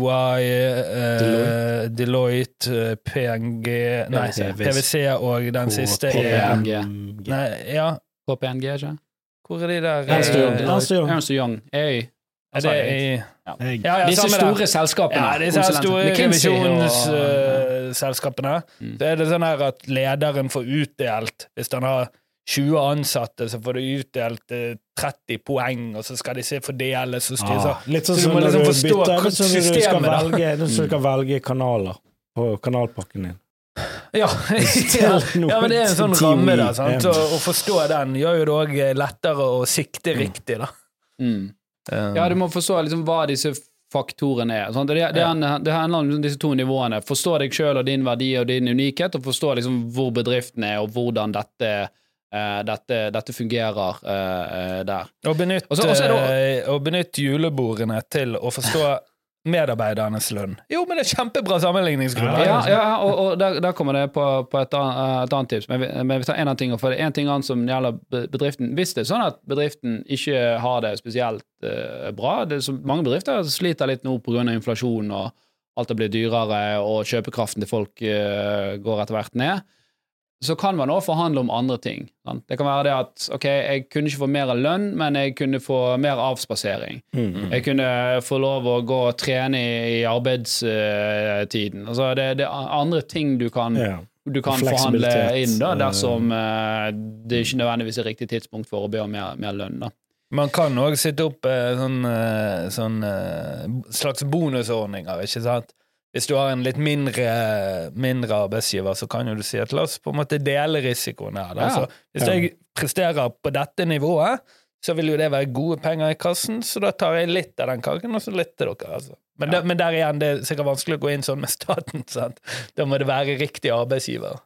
Speaker 3: uh, Deloitte, eh, PNG Nei,
Speaker 2: PwC.
Speaker 3: Og den siste er ja?
Speaker 1: KPNG, ikke?
Speaker 3: Hvor er de der
Speaker 2: Ernst Young.
Speaker 3: eh,
Speaker 2: Ernst Young.
Speaker 1: Ernst Young. EY.
Speaker 3: Er det i ja, ja,
Speaker 1: Disse
Speaker 3: der.
Speaker 1: store selskapene.
Speaker 3: Ja, disse her store revisjonsselskapene. Uh.
Speaker 1: Mm.
Speaker 3: Så er det sånn her at lederen får utdelt Hvis han har 20 ansatte, så får du utdelt uh, 30 poeng, og så skal de se fordeles og styres.
Speaker 2: ah, litt sånn
Speaker 3: Så du
Speaker 2: som
Speaker 3: må
Speaker 2: når
Speaker 3: liksom
Speaker 2: du
Speaker 3: forstå
Speaker 2: bytter, litt sånn når du skal velge, når du skal velge kanaler på kanalpakken din.
Speaker 3: Ja, ja, ja, men det er en sånn ramme, da. Sant? Og å forstå den gjør jo det òg lettere å sikte riktig, da.
Speaker 1: Mm.
Speaker 3: Um,
Speaker 1: Ja, du må forstå liksom hva disse faktorene er. Sant? Det, det, det, handler om disse to nivåene. Forstå deg sjøl og din verdi og din unikhet, og forstå liksom hvor bedriften er, og hvordan dette, Uh, dette, dette fungerer uh, uh, der.
Speaker 3: Og benytt,
Speaker 1: Og så- og så er det
Speaker 3: eh, og benytt julebordene til å forstå medarbeidernes lønn. Jo, men det er kjempebra sammenligningsgrunnlag.
Speaker 1: Ja, ja og, og der, der kommer det på, på et, annet, et annet tips. Men vi, men vi tar en annen ting, for det er en ting annet som gjelder bedriften. Hvis det er sånn at bedriften ikke har det spesielt uh, bra det så Mange bedrifter sliter litt nå pga. inflasjon, og alt har blitt dyrere, og kjøpekraften til folk uh, går etter hvert ned. Så kan man også forhandle om andre ting. Sant? Det kan være det at ok, jeg kunne ikke få mer lønn, men jeg kunne få mer avspasering.
Speaker 2: Mm.
Speaker 1: Jeg kunne få lov å gå og trene i, arbeidstiden. Altså det, det er andre ting du kan,
Speaker 2: Ja.
Speaker 1: du kan forhandle inn da, dersom uh, det ikke nødvendigvis er riktig tidspunkt for å be om mer, mer lønn. da.
Speaker 3: Man kan òg sitte opp eh, sånn, eh, sånn eh, slags bonusordninger, ikke sant? Hvis du har en litt mindre, mindre arbeidsgiver, så kan jo du si at la oss på en måte dele risikoen her.
Speaker 1: Ja.
Speaker 3: Så hvis jeg presterer på dette nivået, så vil jo det være gode penger i kassen, så da tar jeg litt av den kaken, og så litt til dere. Altså. Men, der, men der igjen, det er sikkert vanskelig å gå inn sånn med staten. Sant? Da må det være riktig arbeidsgiver.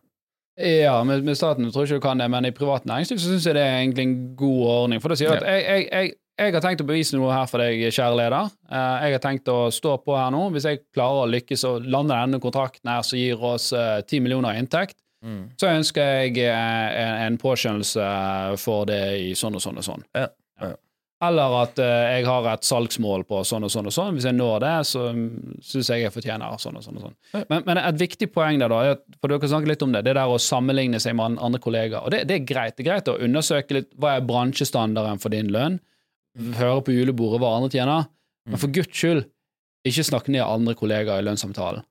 Speaker 1: Ja, med, med staten tror jeg ikke du kan det, men i privat næringsliv så syns jeg det er egentlig en god ordning. For da sier at
Speaker 3: Ja.
Speaker 1: jeg, jeg, jeg, jeg har tenkt å bevise noe her for deg, kjære leder. Eh, Jeg har tenkt å stå på her nå. Hvis jeg klarer å lykkes og lande denne kontrakten her som gir oss ti 10 millioner i inntekt, så ønsker jeg eh, en, en påskjønnelse for det i sånn og sånn og sånn.
Speaker 3: Ja. Ja.
Speaker 1: Eller at eh, jeg har et salgsmål på sånn og sånn og sånn. Hvis jeg når det, så syns jeg jeg fortjener sånn og sånn. og sånn. Men, men et viktig poeng der, da, for dere snakker litt om det, det der å sammenligne seg med andre kollegaer. Og det, det er greit. Det er greit å undersøke litt hva er bransjestandarden for din lønn. Høre på julebordet hva andre tjener. Men for guds skyld, ikke snakk ned andre kollegaer i lønnssamtalen.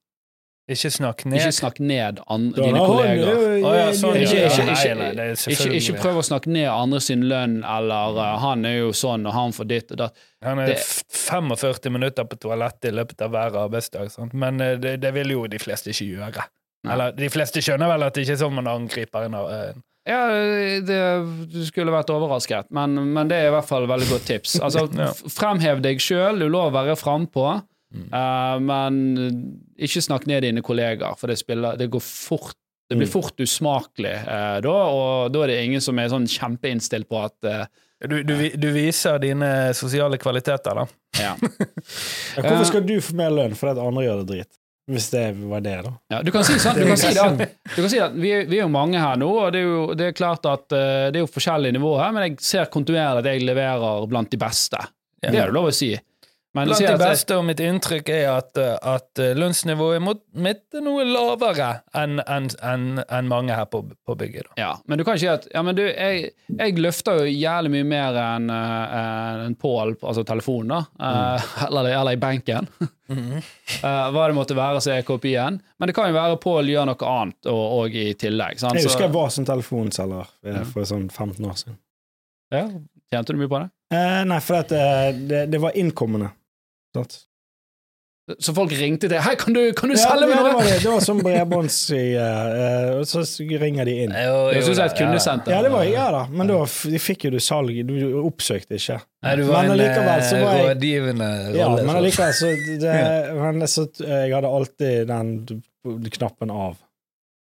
Speaker 3: Ikke snakk ned.
Speaker 1: Ikke snakk ned dine kollegaer.
Speaker 3: sånn,
Speaker 1: Ikke, ikke, ikke,
Speaker 3: nei, det
Speaker 1: ikke, ikke prøv å snakke ned andre sin lønn, eller uh, 'han er jo sånn, og han får ditt og datt'.
Speaker 3: Han er
Speaker 1: Det-
Speaker 3: 45 minutter på toalettet i løpet av hver arbeidsdag, sant? men uh, det, det vil jo de fleste ikke gjøre. Eller de fleste skjønner vel at det ikke er sånn man angriper en eh,
Speaker 1: Ja, det, du skulle vært overrasket, men, men det er i hvert fall et veldig godt tips. Altså,
Speaker 3: Ja.
Speaker 1: Fremhev deg sjøl, du er lov å være frampå,
Speaker 3: Mm.
Speaker 1: uh, men ikke snakk ned dine kollegaer, for det, spiller, det går fort det blir
Speaker 2: Mm.
Speaker 1: fort usmakelig uh, da, og da er det ingen som er sånn kjempeinnstilt på at uh,
Speaker 3: du, du, du viser dine sosiale kvaliteter, da.
Speaker 1: ja.
Speaker 2: Ja, Hvorfor skal du få mer lønn fordi andre gjør det dritt? Hvis det var det, da.
Speaker 1: Ja, du kan si sånn, du kan si det at, du kan si at vi, vi er jo mange her nå, og det er jo det er klart at eh, det er jo forskjellige nivåer her, men jeg ser kontinuerlig at jeg leverer blant de beste. Det er det lov å si. Men
Speaker 3: Blant de beste, og mitt inntrykk er at, eh, at eh, lønnsnivået mot mitt er noe lavere enn en, en, en mange her på, på bygget. Da.
Speaker 1: Ja, men du kan ikke si at Ja, men du, jeg, jeg løfter jo jævlig mye mer enn uh, en Pål, altså telefonen, da. Mm. eller, eller i benken. Mm. hva det måtte være som er kopien. Men det kan jo være Pål gjør noe annet og, og i tillegg. Sant?
Speaker 2: Jeg husker jeg var som telefonselger eh, for sånn 15 år siden.
Speaker 1: ja, Tjente du mye på det?
Speaker 2: Eh, nei, for at, eh, det, det var innkommende. Sant?
Speaker 1: Så folk ringte til Hei, kan du, kan du
Speaker 2: Ja,
Speaker 1: selge meg
Speaker 2: noe?' det, var det. det var som bredbånds... Uh, og så ringer de inn.
Speaker 1: Det synes jeg er et kundesenter.
Speaker 2: Ja, det var, ja da, men da de fikk jo du salg, du oppsøkte ikke.
Speaker 3: Nei, du var
Speaker 2: Men allikevel så var
Speaker 3: eh,
Speaker 2: jeg-
Speaker 3: rådgivende rolle.
Speaker 2: Ja, men allikevel så, det, men så Jeg hadde alltid den knappen av.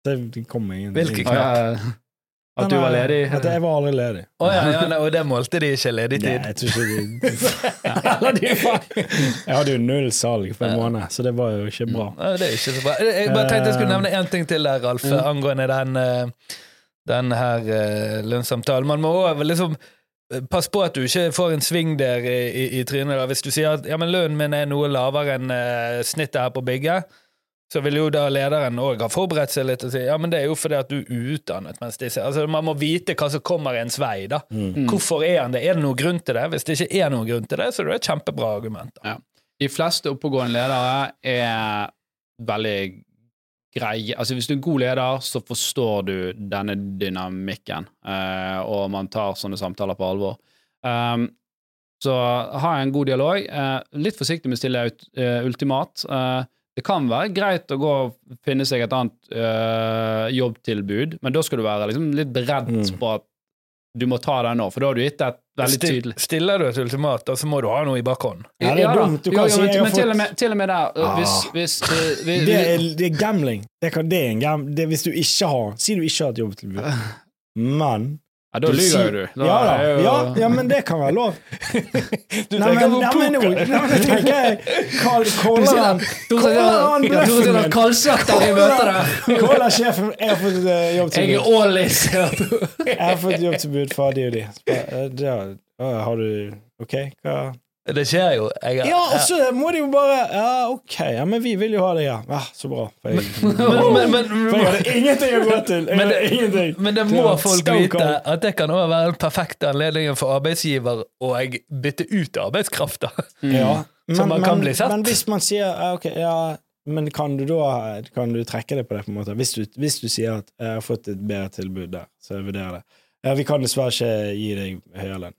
Speaker 2: Det kom ingen
Speaker 3: Hvilken
Speaker 1: knapp? ja, At du var ledig?
Speaker 2: At jeg var aldri ledig.
Speaker 3: Oh, ja, ja, nei, og det målte de ikke ledig tid?
Speaker 2: Nei, jeg tror ikke de Jeg hadde jo null salg for en måned, så det var jo ikke bra.
Speaker 3: Det er ikke så bra. Jeg bare tenkte jeg skulle nevne én ting til der, Ralf,
Speaker 2: Mm.
Speaker 3: angående den, eh, den her eh, lønnssamtalen. Man må også liksom Pass på at du ikke får en sving der i, i, i trynet. da. Hvis du sier at ja, men lønnen min er noe lavere enn eh, snittet her på bygget, så vil jo da lederen òg ha forberedt seg litt og si ja, men det er jo fordi at du er utdannet. mens disse, altså Man må vite hva som kommer ens vei. da.
Speaker 2: Mm.
Speaker 3: Hvorfor er han det? Er det noen grunn til det? Hvis det ikke er noen grunn til det, så er det et kjempebra argument. da.
Speaker 1: De fleste oppegående ledere er veldig greie. Altså Hvis du er en god leder, så forstår du denne dynamikken, eh, og man tar sånne samtaler på alvor. Um, så ha en god dialog. Eh, litt forsiktig med å stille ut, eh, ultimat. Eh, det kan være greit å gå og finne seg et annet øh, jobbtilbud, men da skal du være liksom litt beredt
Speaker 2: Mm.
Speaker 1: på at du må ta den nå, for da har du gitt et veldig tydelig
Speaker 3: Stiller du et ultimat, så må du ha noe i bakhånd.
Speaker 2: Ja, det er dumt. Du kan
Speaker 1: jo,
Speaker 2: si
Speaker 1: men,
Speaker 2: jeg har
Speaker 1: men til, og med, til og med der,
Speaker 2: Ah.
Speaker 1: hvis, hvis uh, vi,
Speaker 2: Det er, det er gambling. Det, kan, det er en gam, det, hvis du ikke har Si du ikke har et jobbtilbud, men
Speaker 1: ja, Da
Speaker 2: du
Speaker 1: lyver jo du. Da
Speaker 2: Ja da.
Speaker 1: jo-
Speaker 2: Ja, ja, men det kan være lov.
Speaker 3: Du tenker på poker.
Speaker 2: nei, men tenker jeg Kolleren Kolleren.
Speaker 1: Kaldsvetter i møtet der.
Speaker 2: Sjefen Jeg har fått jobbtilbud.
Speaker 1: Jeg er.
Speaker 2: Jeg har fått jobbtilbud fra de og de. Eh, har du OK, hva
Speaker 3: Det skjer jo. Jeg,
Speaker 2: Ja, og så må de jo bare Ja, OK, ja, men vi vil jo ha det, ja. ja så bra. For jeg,
Speaker 3: men, men, men,
Speaker 2: for jeg hadde ingenting å gå til. Jeg
Speaker 3: Men det-
Speaker 2: ingenting.
Speaker 3: Men det må
Speaker 2: det
Speaker 3: folk vite, at det kan også være den perfekte anledningen for arbeidsgiver å bytte ut arbeidskrafta.
Speaker 2: Ja,
Speaker 3: Så man kan bli sett.
Speaker 2: Men hvis man sier ja, ok, ja, men kan du da kan du trekke det på det, på en måte? Hvis du, hvis du sier at 'jeg har fått et bedre tilbud der', så jeg vurderer det. Ja, vi kan dessverre ikke gi deg høyere lønn.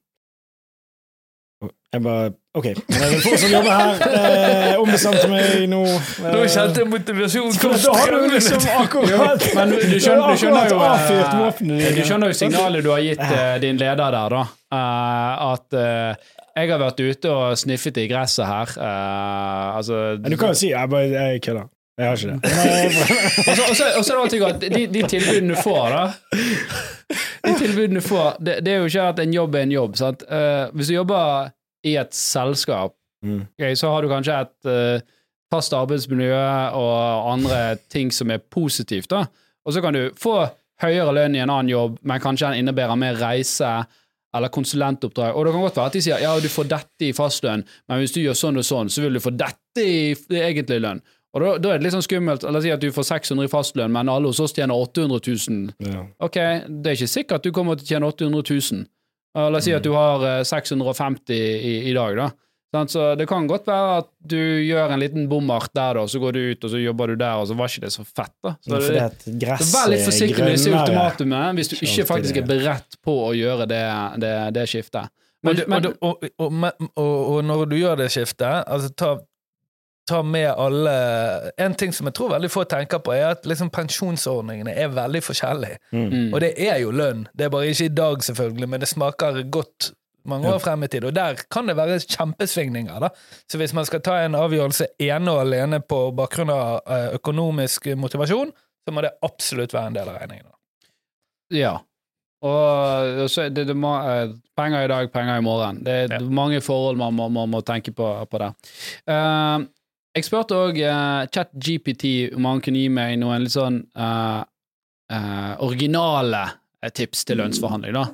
Speaker 2: Jeg bare OK, men jeg vil fortsatt jobbe her. Eh, ombestemte meg nå. Eh,
Speaker 3: da kjente jeg motivasjonen
Speaker 2: for da har du liksom akkurat
Speaker 1: Men du skjønner, du skjønner jo eh, Du skjønner jo signalet du har gitt eh, din leder der, da. Eh, at eh, jeg har vært ute og sniffet i gresset her. Eh, altså
Speaker 2: Du kan jo si jeg bare jeg kødder. Jeg har ikke det.
Speaker 1: Og så- er det alltid godt, de, de tilbudene du får, da De tilbudene du får, det, det er jo ikke at en jobb er en jobb. Sant? Uh, hvis du jobber i et selskap,
Speaker 2: Mm.
Speaker 1: okay, så har du kanskje et uh, fast arbeidsmiljø og andre ting som er positivt, da. Og så kan du få høyere lønn i en annen jobb, men kanskje den innebærer mer reise eller konsulentoppdrag. Og det kan godt være at de sier ja, du får dette i fastlønn, men hvis du gjør sånn og sånn, så vil du få dette i egentlig lønn. Og da, da er det litt sånn skummelt. La oss si at du får 600 i fastlønn, men alle hos oss tjener 800 000.
Speaker 2: Ja.
Speaker 1: Ok, det er ikke sikkert at du kommer til å tjene 800 000. Uh, La oss si at du har eh, 650 i, i dag, da. Så det kan godt være at du gjør en liten bommert der, da, så går du ut, og så jobber du der, og så var ikke det så fett, da. Så det,
Speaker 2: at gress
Speaker 1: så Vær litt forsiktig med disse ultimatumene hvis du ikke faktisk er beredt på å gjøre det, det, det skiftet. Men, men,
Speaker 3: og, og, og, og, og når du gjør det skiftet, altså ta, ta med alle En ting som jeg tror veldig få tenker på, er at liksom pensjonsordningene er veldig forskjellige.
Speaker 1: mm,
Speaker 3: Og det er jo lønn. Det er bare ikke i dag, selvfølgelig, men det smaker godt mange år frem i tid. Og der kan det være kjempesvingninger. da. Så hvis man skal ta en avgjørelse ene og alene på bakgrunn av eh, økonomisk motivasjon, så må det absolutt være en del av regningen. da.
Speaker 1: Ja. Og er det, det må, eh, penger i dag, penger i morgen. Det er
Speaker 3: Ja.
Speaker 1: mange forhold man må, må, må tenke på, på der. Eh, jeg spurte òg uh, ChatGPT om han kunne gi meg noen litt sånn uh, uh, originale eh, tips til lønnsforhandling, da.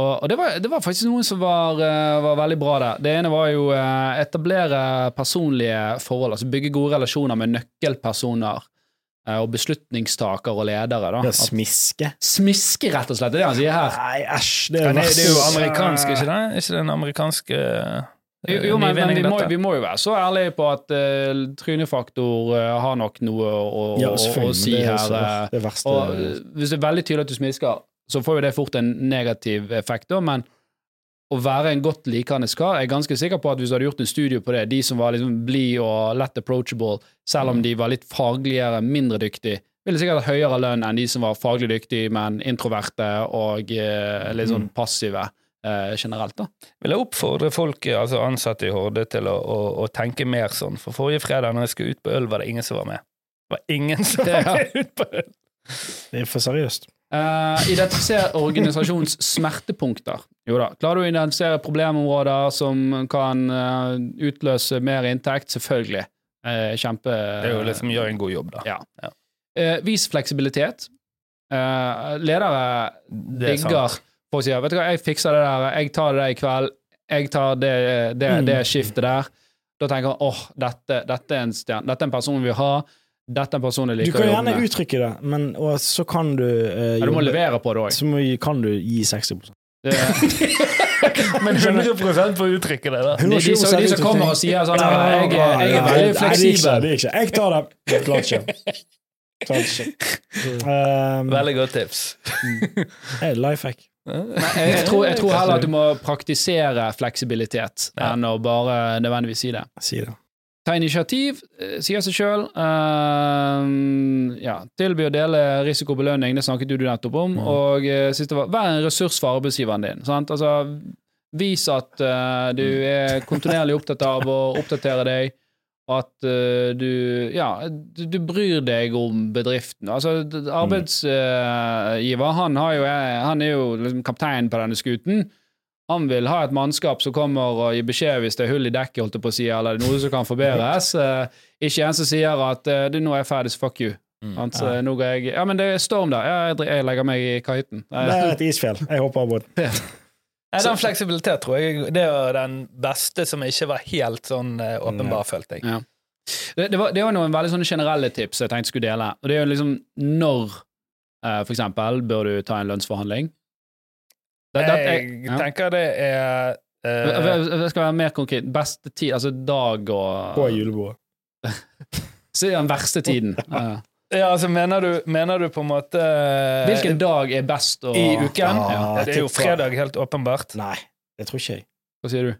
Speaker 1: Og, og det, var, det var faktisk noen som var, eh, var veldig bra der. Det ene var jo etablere personlige forhold, altså bygge gode relasjoner med nøkkelpersoner eh, og beslutningstaker og ledere. da.
Speaker 2: Ja,
Speaker 1: At-
Speaker 2: smiske.
Speaker 1: Smiske, rett og slett. Det er det han sier her.
Speaker 2: Nei, æsj. Det
Speaker 3: Ja,
Speaker 2: er
Speaker 3: det, det er jo amerikansk, ikke det? Ikke den amerikanske amerikansk eh,
Speaker 1: Jo, jo men, men vi, må, vi må jo være så ærlige på at uh, trynefaktor uh, har nok noe å,
Speaker 2: Ja,
Speaker 1: å, å si
Speaker 2: det er
Speaker 1: her. eh,
Speaker 2: det verste.
Speaker 1: og eh, hvis det er veldig tydelig at du smisker, så får jo det fort en negativ effekt, da, men å være en godt likende kar Jeg er ganske sikker på at hvis du hadde gjort en studie på det, de som var liksom blid og lett approachable, selv om de var litt fagligere, mindre dyktige, ville sikkert hatt høyere lønn enn de som var faglig dyktige, men introverte og uh, litt sånn passive eh, generelt. da.
Speaker 3: vil jeg oppfordre folk, altså ansatte i Horde, til å, å, å tenke mer sånn. For forrige fredag når jeg skulle ut på øl, var det ingen som var med. Det var ingen som var med ut på øl.
Speaker 2: Det er for seriøst.
Speaker 1: Uh, identifisere organisasjons smertepunkter. Jo da. Klarer du å identifisere problemområder som kan uh, utløse mer inntekt? Selvfølgelig. Uh, kjempe
Speaker 3: Det er jo liksom gjør en god jobb, da.
Speaker 1: Ja. Eh, vis fleksibilitet. Eh, ledere
Speaker 3: Det er
Speaker 1: digger folk sier vet du hva, jeg fikser det der, jeg tar det der i kveld, jeg tar det, det,
Speaker 2: Mm.
Speaker 1: det skiftet der. Da tenker han åh, dette, dette, er en stjerne, dette er en person vi vil ha, dette er en person jeg
Speaker 2: Du
Speaker 1: liker
Speaker 2: kan
Speaker 1: å jobbe
Speaker 2: gjerne uttrykke det, men og så kan du eh,
Speaker 1: Ja, du må levere på det òg.
Speaker 2: Så må, kan du gi 60%
Speaker 3: Men 100 på å uttrykke det, da.
Speaker 1: De, de, som- de som kommer og sier sånn jeg, jeg, jeg er veldig
Speaker 2: det
Speaker 1: fleksibel.
Speaker 2: det er ikke. Jeg tar det. Klart ikke. Klart ikke. Um,
Speaker 3: Veldig godt tips.
Speaker 2: hey, life hack.
Speaker 1: Jeg, jeg, tror, jeg tror heller at du må praktisere fleksibilitet enn å bare nødvendigvis si det.
Speaker 2: Si det.
Speaker 1: ta initiativ, eh, sier seg sjøl. ja, tilby å dele risikobelønning, det snakket du nettopp om.
Speaker 2: Mm.
Speaker 1: Og uh, var vær en ressurs for arbeidsgiveren din. Sant? Altså, vis at uh, du er kontinuerlig opptatt av å oppdatere deg. At uh, du Ja, du, du bryr deg om bedriften. Altså, arbeidsgiver, arbeidsgiver, han, har jo, han er jo liksom kaptein på denne skuten. Han vil ha et mannskap som kommer og gir beskjed hvis det er hull i dekket, holdt jeg på å si, eller det er noe som kan forbedres. Uh, ikke en som sier at eh, du, nå er jeg ferdig, så fuck you.
Speaker 3: Mm.
Speaker 1: Sant? ja. nå går jeg Ja, men det er storm der. Ja, jeg, jeg legger meg i kahytten.
Speaker 2: Det er et isfjell. Jeg hopper av båten.
Speaker 3: Nei, den fleksibilitet tror jeg det er den beste som ikke var helt sånn eh, åpenbar, følte jeg.
Speaker 1: Ja. Det, det, var, det var noen veldig sånne generelle tips jeg tenkte skulle dele. Og det er jo liksom når, eh, for eksempel, bør du ta en lønnsforhandling? Det, det,
Speaker 3: Jeg
Speaker 1: ja.
Speaker 3: tenker det er eh,
Speaker 1: Jeg jeg skal være mer konkret. Beste tid, altså dag og
Speaker 2: På julebordet.
Speaker 1: Så er den verste tiden. Ja.
Speaker 3: Ja, altså mener du, mener du på en måte eh,
Speaker 1: Hvilken dag er best å
Speaker 3: I uken?
Speaker 2: Ja,
Speaker 3: Ja, det er jo fredag, helt åpenbart.
Speaker 2: Nei, det tror ikke jeg.
Speaker 1: Hva sier du?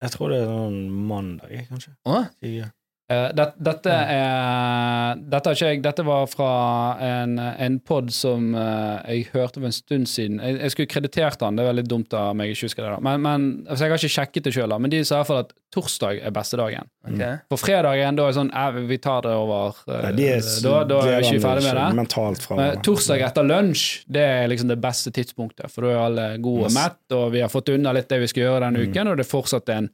Speaker 2: Jeg tror det er noen mandag, kanskje.
Speaker 3: Åh?
Speaker 2: Ikke.
Speaker 1: Eh, det, dette er Dette, jeg, dette var fra en, en pod som eh, jeg hørte for en stund siden. Jeg, jeg skulle kreditert han, det er veldig dumt av meg ikke husker det. da Men, men altså, Jeg har ikke sjekket det sjøl, men de sa i hvert fall at torsdag er beste dagen.
Speaker 3: Okay.
Speaker 1: For fredagen da er det sånn Vi tar det over. eh,
Speaker 2: Nei, de er,
Speaker 1: da, da er vi ikke ferdig med det. Men torsdag etter lunsj det er liksom det beste tidspunktet, for da er alle gode og mett, og vi har fått unna litt det vi skal gjøre denne
Speaker 2: Mm.
Speaker 1: uken, og det er fortsatt en,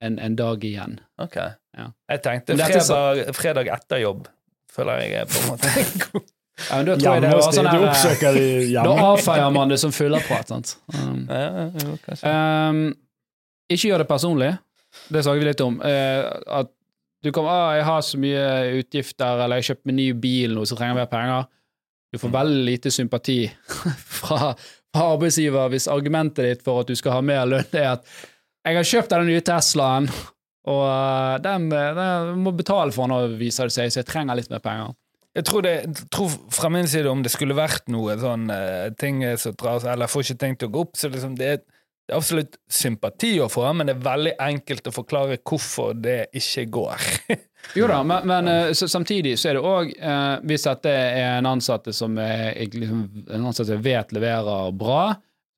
Speaker 1: en, en dag igjen.
Speaker 3: Ok.
Speaker 1: Ja.
Speaker 3: Jeg tenkte
Speaker 1: fredag, er
Speaker 3: fredag, etter jobb, føler jeg på en måte god.
Speaker 1: Ja, men da tror jeg det var sånn her, eh, Da avfeier man det som fyllerprat, sant. Um,
Speaker 3: Ja, jo,
Speaker 1: um, ikke gjør det personlig. Det snakket vi litt om. Uh, at du kommer ah, 'Jeg har så mye utgifter', eller 'jeg har kjøpt meg ny bil nå, så trenger jeg mer penger'. Du får veldig lite sympati fra, fra arbeidsgiver hvis argumentet ditt for at du skal ha mer lønn, er at 'jeg har kjøpt den nye Teslaen', og eh, den, den må betale for den, viser det seg, så jeg trenger litt mer penger.
Speaker 3: Jeg tror, det, tror fra min side, om det skulle vært noe sånn eh, ting som dras, eller får ikke ting til å gå opp, så liksom det er, det er absolutt sympati å få, men det er veldig enkelt å forklare hvorfor det ikke går.
Speaker 1: Jo da, men, men eh, så, samtidig så er det òg eh, Hvis dette er en ansatte som er, jeg liksom, en ansatte vet leverer bra,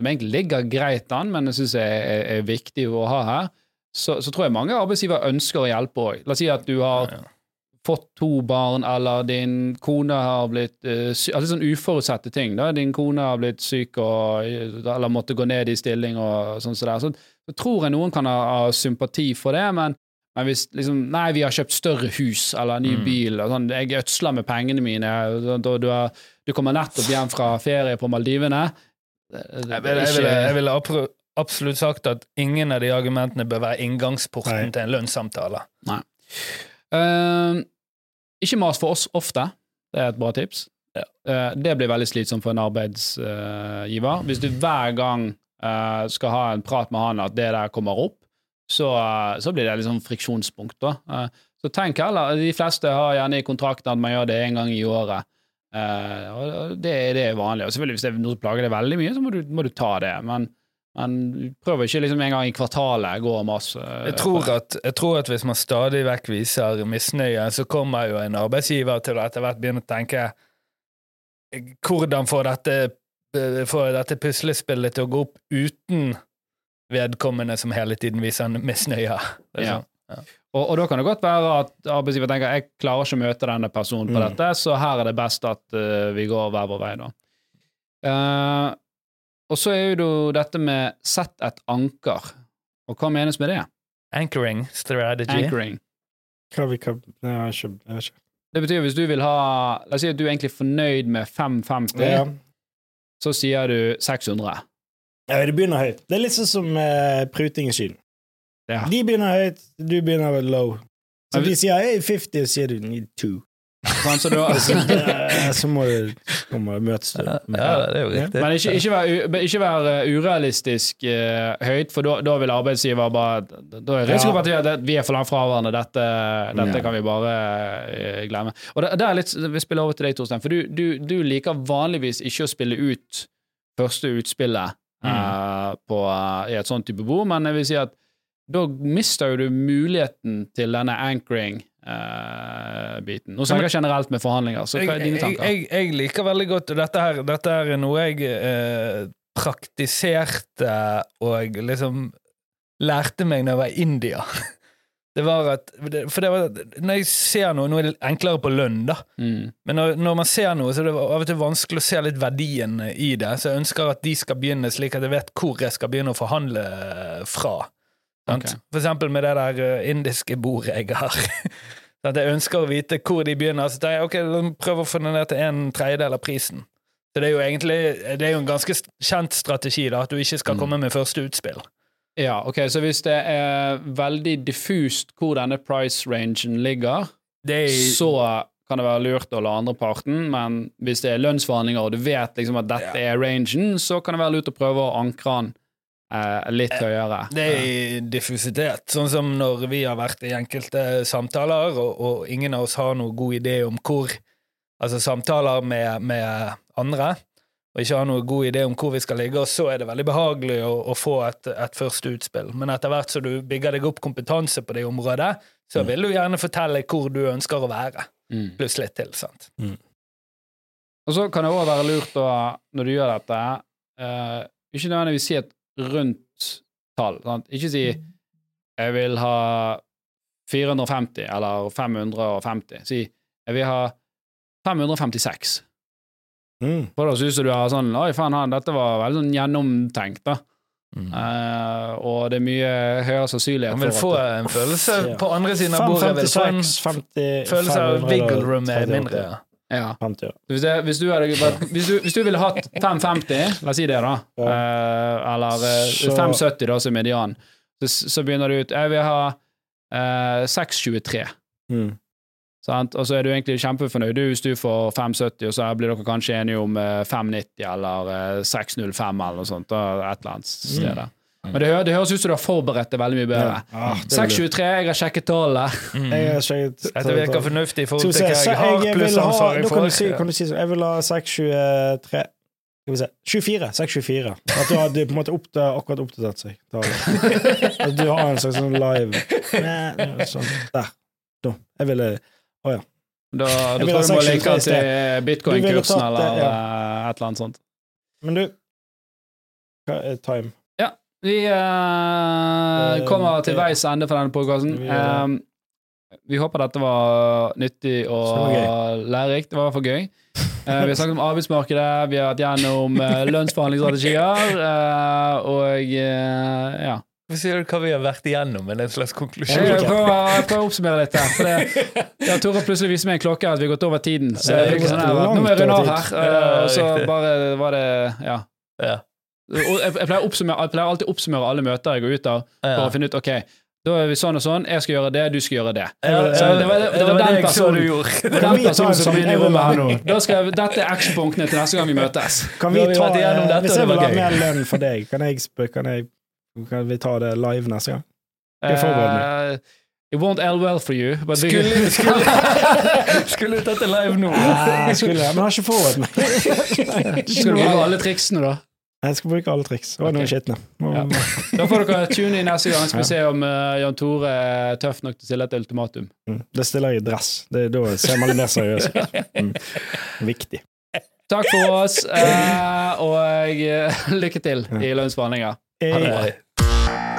Speaker 1: som egentlig ligger greit an, men jeg syns er, er, er viktig å ha her, så, så tror jeg mange arbeidsgivere ønsker å hjelpe òg. La oss si at du har fått to barn, eller din kone har blitt uh, syk Altså sånn uforutsette ting. da, Din kone har blitt syk og, eller måtte gå ned i stilling og sånn som det er. Så, så tror jeg noen kan ha, ha sympati for det, men, men hvis liksom Nei, vi har kjøpt større hus eller ny
Speaker 3: Mm.
Speaker 1: bil, og sånn, jeg ødsler med pengene mine, og du, du, har, du kommer nettopp hjem fra ferie på Maldivene
Speaker 3: Jeg
Speaker 1: det er
Speaker 3: ville vil, jeg absolutt sagt at ingen av de argumentene bør være inngangsporten
Speaker 2: Nei.
Speaker 3: til en lønnssamtale.
Speaker 1: Eh, ikke mas for oss ofte. Det er et bra tips.
Speaker 3: Ja.
Speaker 1: Uh, det blir veldig slitsomt for en arbeidsgiver. Hvis du hver gang eh, skal ha en prat med han at det der kommer opp, så, eh, så blir det liksom friksjonspunkt. da. Eh, så tenk heller, De fleste har gjerne i kontrakten at man gjør det én gang i året. Eh, og det, det er vanlig. Og selvfølgelig Hvis det er noe som plager deg veldig mye, så må du, må du ta det. Men, men prøv ikke liksom en gang i kvartalet gå masse. Uh,
Speaker 3: Jeg tror, at, jeg tror at hvis man stadig vekk viser misnøye, så kommer jo en arbeidsgiver til å etter hvert begynne å tenke hvordan får dette, får dette puslespillet til å gå opp uten vedkommende som hele tiden viser misnøye. Liksom. er
Speaker 1: Ja. Og, og da kan det godt være at arbeidsgiver tenker jeg klarer ikke å møte denne personen på
Speaker 2: Mm.
Speaker 1: dette, så her er det best at uh, vi går hver vår vei, da. Uh, og så er jo det dette med sett et anker. Og hva menes med det?
Speaker 3: Anchoring strategy.
Speaker 1: Anchoring.
Speaker 2: Hva vi kan jeg vet ikke.
Speaker 1: Det betyr hvis du vil ha La oss si at du er egentlig fornøyd med 550,
Speaker 2: Ja.
Speaker 1: så sier du 600.
Speaker 2: Ja, det begynner høyt. Det er litt sånn som uh, pruting i Syden.
Speaker 1: Ja.
Speaker 2: De begynner høyt, du begynner low. Så
Speaker 1: hvis
Speaker 2: jeg sier 50, sier du need two.
Speaker 1: Sånn, så da,
Speaker 2: Eh, Så må du komme og møtes.
Speaker 3: Ja, det er jo riktig.
Speaker 1: Men ikke, ikke være, ikke være urealistisk uh, høyt, for da, da vil arbeidsgiver bare Da er risikoen for at vi- er for langt fraværende, dette, dette
Speaker 2: Ja.
Speaker 1: kan vi bare uh, glemme. Og det, det er litt, Vi spiller over til deg, Torstein, for du, du, du liker vanligvis ikke å spille ut første utspillet eh, på, eh, i et sånt type bord, men jeg vil si at da mister jo du muligheten til denne anchoring-biten. Nå snakker jeg generelt med forhandlinger, så hva er dine
Speaker 3: jeg,
Speaker 1: tanker?
Speaker 3: jeg, jeg liker veldig godt og dette her, dette er noe jeg eh, praktiserte og liksom lærte meg når jeg var i India. Det var at For det var, når jeg ser noe Nå er det enklere på lønn, da.
Speaker 1: Mm.
Speaker 3: Men når, når man ser noe, så er det av og til vanskelig å se litt verdien i det. Så jeg ønsker at de skal begynne slik at jeg vet hvor jeg skal begynne å forhandle fra. Sant?
Speaker 1: Ok.
Speaker 3: For eksempel med det der eh, indiske bordet jeg har. At jeg ønsker å vite hvor de begynner. Så jeg, ok, prøv å få det ned til en tredjedel av prisen. Så det er jo egentlig det er jo en ganske kjent strategi, da, at du ikke skal
Speaker 1: Mm.
Speaker 3: komme med første utspill.
Speaker 1: Ja, ok, så hvis det er veldig diffust hvor denne price rangen ligger,
Speaker 3: Det er,
Speaker 1: så kan det være lurt å la andre parten, men hvis det er lønnsforhandlinger, og du vet liksom at dette er rangen, så kan det være lurt å prøve å ankre den eh, litt høyere.
Speaker 3: Det er diffusitet. Sånn som når vi har vært i enkelte samtaler, og, og ingen av oss har noen god idé om hvor Altså samtaler med, med andre, og ikke har noen god idé om hvor vi skal ligge, og så er det veldig behagelig å, å få et, et første utspill. Men etter hvert som du bygger deg opp kompetanse på det området, så vil du gjerne fortelle hvor du ønsker å være,
Speaker 1: Mm.
Speaker 3: pluss litt til. sant?
Speaker 1: Og så kan det òg være lurt å, når du gjør dette, eh, ikke nødvendigvis si et rundt tall. Sant? Ikke si 'jeg vil ha 450' eller 550. Si 'jeg vil ha 556'.
Speaker 2: Mm.
Speaker 1: For da syns du du har sånn 'oi, faen, han, dette var veldig sånn gjennomtenkt', da.
Speaker 3: Mm.
Speaker 1: Uh, og det er mye høyere sannsynlighet
Speaker 3: Man vil få
Speaker 1: at
Speaker 3: en følelse
Speaker 2: Ja.
Speaker 3: på andre siden av bordet. vil en
Speaker 2: 556, 50
Speaker 3: følelse av wiggle room er
Speaker 2: 538.
Speaker 3: mindre. Ja.
Speaker 1: ja.
Speaker 2: 50, ja.
Speaker 1: Hvis, det, hvis, du hadde, hvis, du, hvis du ville hatt 550, la oss si det, da,
Speaker 2: Ja.
Speaker 1: uh, eller eh,
Speaker 2: Så-
Speaker 1: 570, da, som median, så, så begynner du ut Jeg vil ha uh, 623.
Speaker 2: Mm.
Speaker 1: Sant? Og så er du egentlig kjempefornøyd du, hvis du får 570, og så blir dere kanskje enige om eh, 590 eller eh, 605 eller noe sånt. Da, et eller annet sted. der. Men det, hø- det høres ut som du har forberedt det veldig mye bedre.
Speaker 2: Ja. Ah, det var lurt.
Speaker 1: 623, jeg har sjekket tallene.
Speaker 2: Jeg har sjekket
Speaker 3: Dette virker fornuftig i forhold til hva jeg har, pluss ansvaret
Speaker 2: Da kan du si, kan du si sånn Jeg vil ha 623 Skal vi se 24. 624. At du har på en måte oppda, akkurat oppdatert seg. At du har en slags sånn live sånn. Der. Da. Jeg ville
Speaker 1: Da, da
Speaker 2: Jeg
Speaker 1: tror jeg du må
Speaker 2: 623
Speaker 1: linke til bitcoin-kursen eller ja. et eller annet sånt.
Speaker 2: Men du Hva er time?
Speaker 1: Vi uh, kommer til veis ende for denne podkasten.
Speaker 2: Vi
Speaker 1: vi håper dette var nyttig og
Speaker 2: Så det var
Speaker 1: lærerikt. Det var i hvert fall gøy. Uh, vi har snakket om arbeidsmarkedet, vi har vært gjennom uh, lønnsforhandlingsstrategier, uh, og eh, ja.
Speaker 3: Hva sier du hva vi har vært igjennom? Det en slags
Speaker 1: Jeg
Speaker 3: konklusjon?
Speaker 1: jeg prøver å oppsummere litt her. Det, ja, Tore plutselig viser meg en klokke at vi har gått over tiden. Så
Speaker 2: går
Speaker 1: sånn her, nå må jeg runde av her. eh, Og så bare var det Ja.
Speaker 3: Ja.
Speaker 1: Og jeg, jeg, pleier jeg pleier alltid å oppsummere alle møter jeg går ut av, for
Speaker 3: Ja.
Speaker 1: å finne ut ok, da er vi sånn og sånn, jeg skal gjøre det, du skal gjøre det.
Speaker 3: Ja,
Speaker 1: Så det var- det var den personen.
Speaker 3: du gjorde.
Speaker 1: Det
Speaker 2: var
Speaker 1: den personen som
Speaker 2: sånn-
Speaker 1: i rommet her nå. Da skal jeg, dette er actionpunktene til neste gang vi møtes.
Speaker 2: Kan vi
Speaker 3: vi
Speaker 2: ta
Speaker 3: dette,
Speaker 2: Hvis jeg vil ha mer lønn for deg, kan, jeg, kan, jeg, kan vi ta det live neste gang? Jeg forbereder
Speaker 1: Eh, it won't end well for you, but skulle,
Speaker 3: Skulle, skulle, skulle du tatt det live nå?
Speaker 2: Nei, skulle det, men jeg har ikke forberedt meg.
Speaker 1: Skal du ha alle triksene, da?
Speaker 2: Jeg skal bruke alle triks. Og noen skitne.
Speaker 1: Ja. Da får dere tune inn neste gang, skal vi se om uh, Jan Tore er tøff nok til å stille et ultimatum.
Speaker 2: Mm. Det stiller jeg i dress. Det, da ser man litt mer seriøs ut. Mm. Viktig.
Speaker 1: Takk for oss, uh, og uh, lykke til i lønnsforhandlinger.
Speaker 3: Ha det.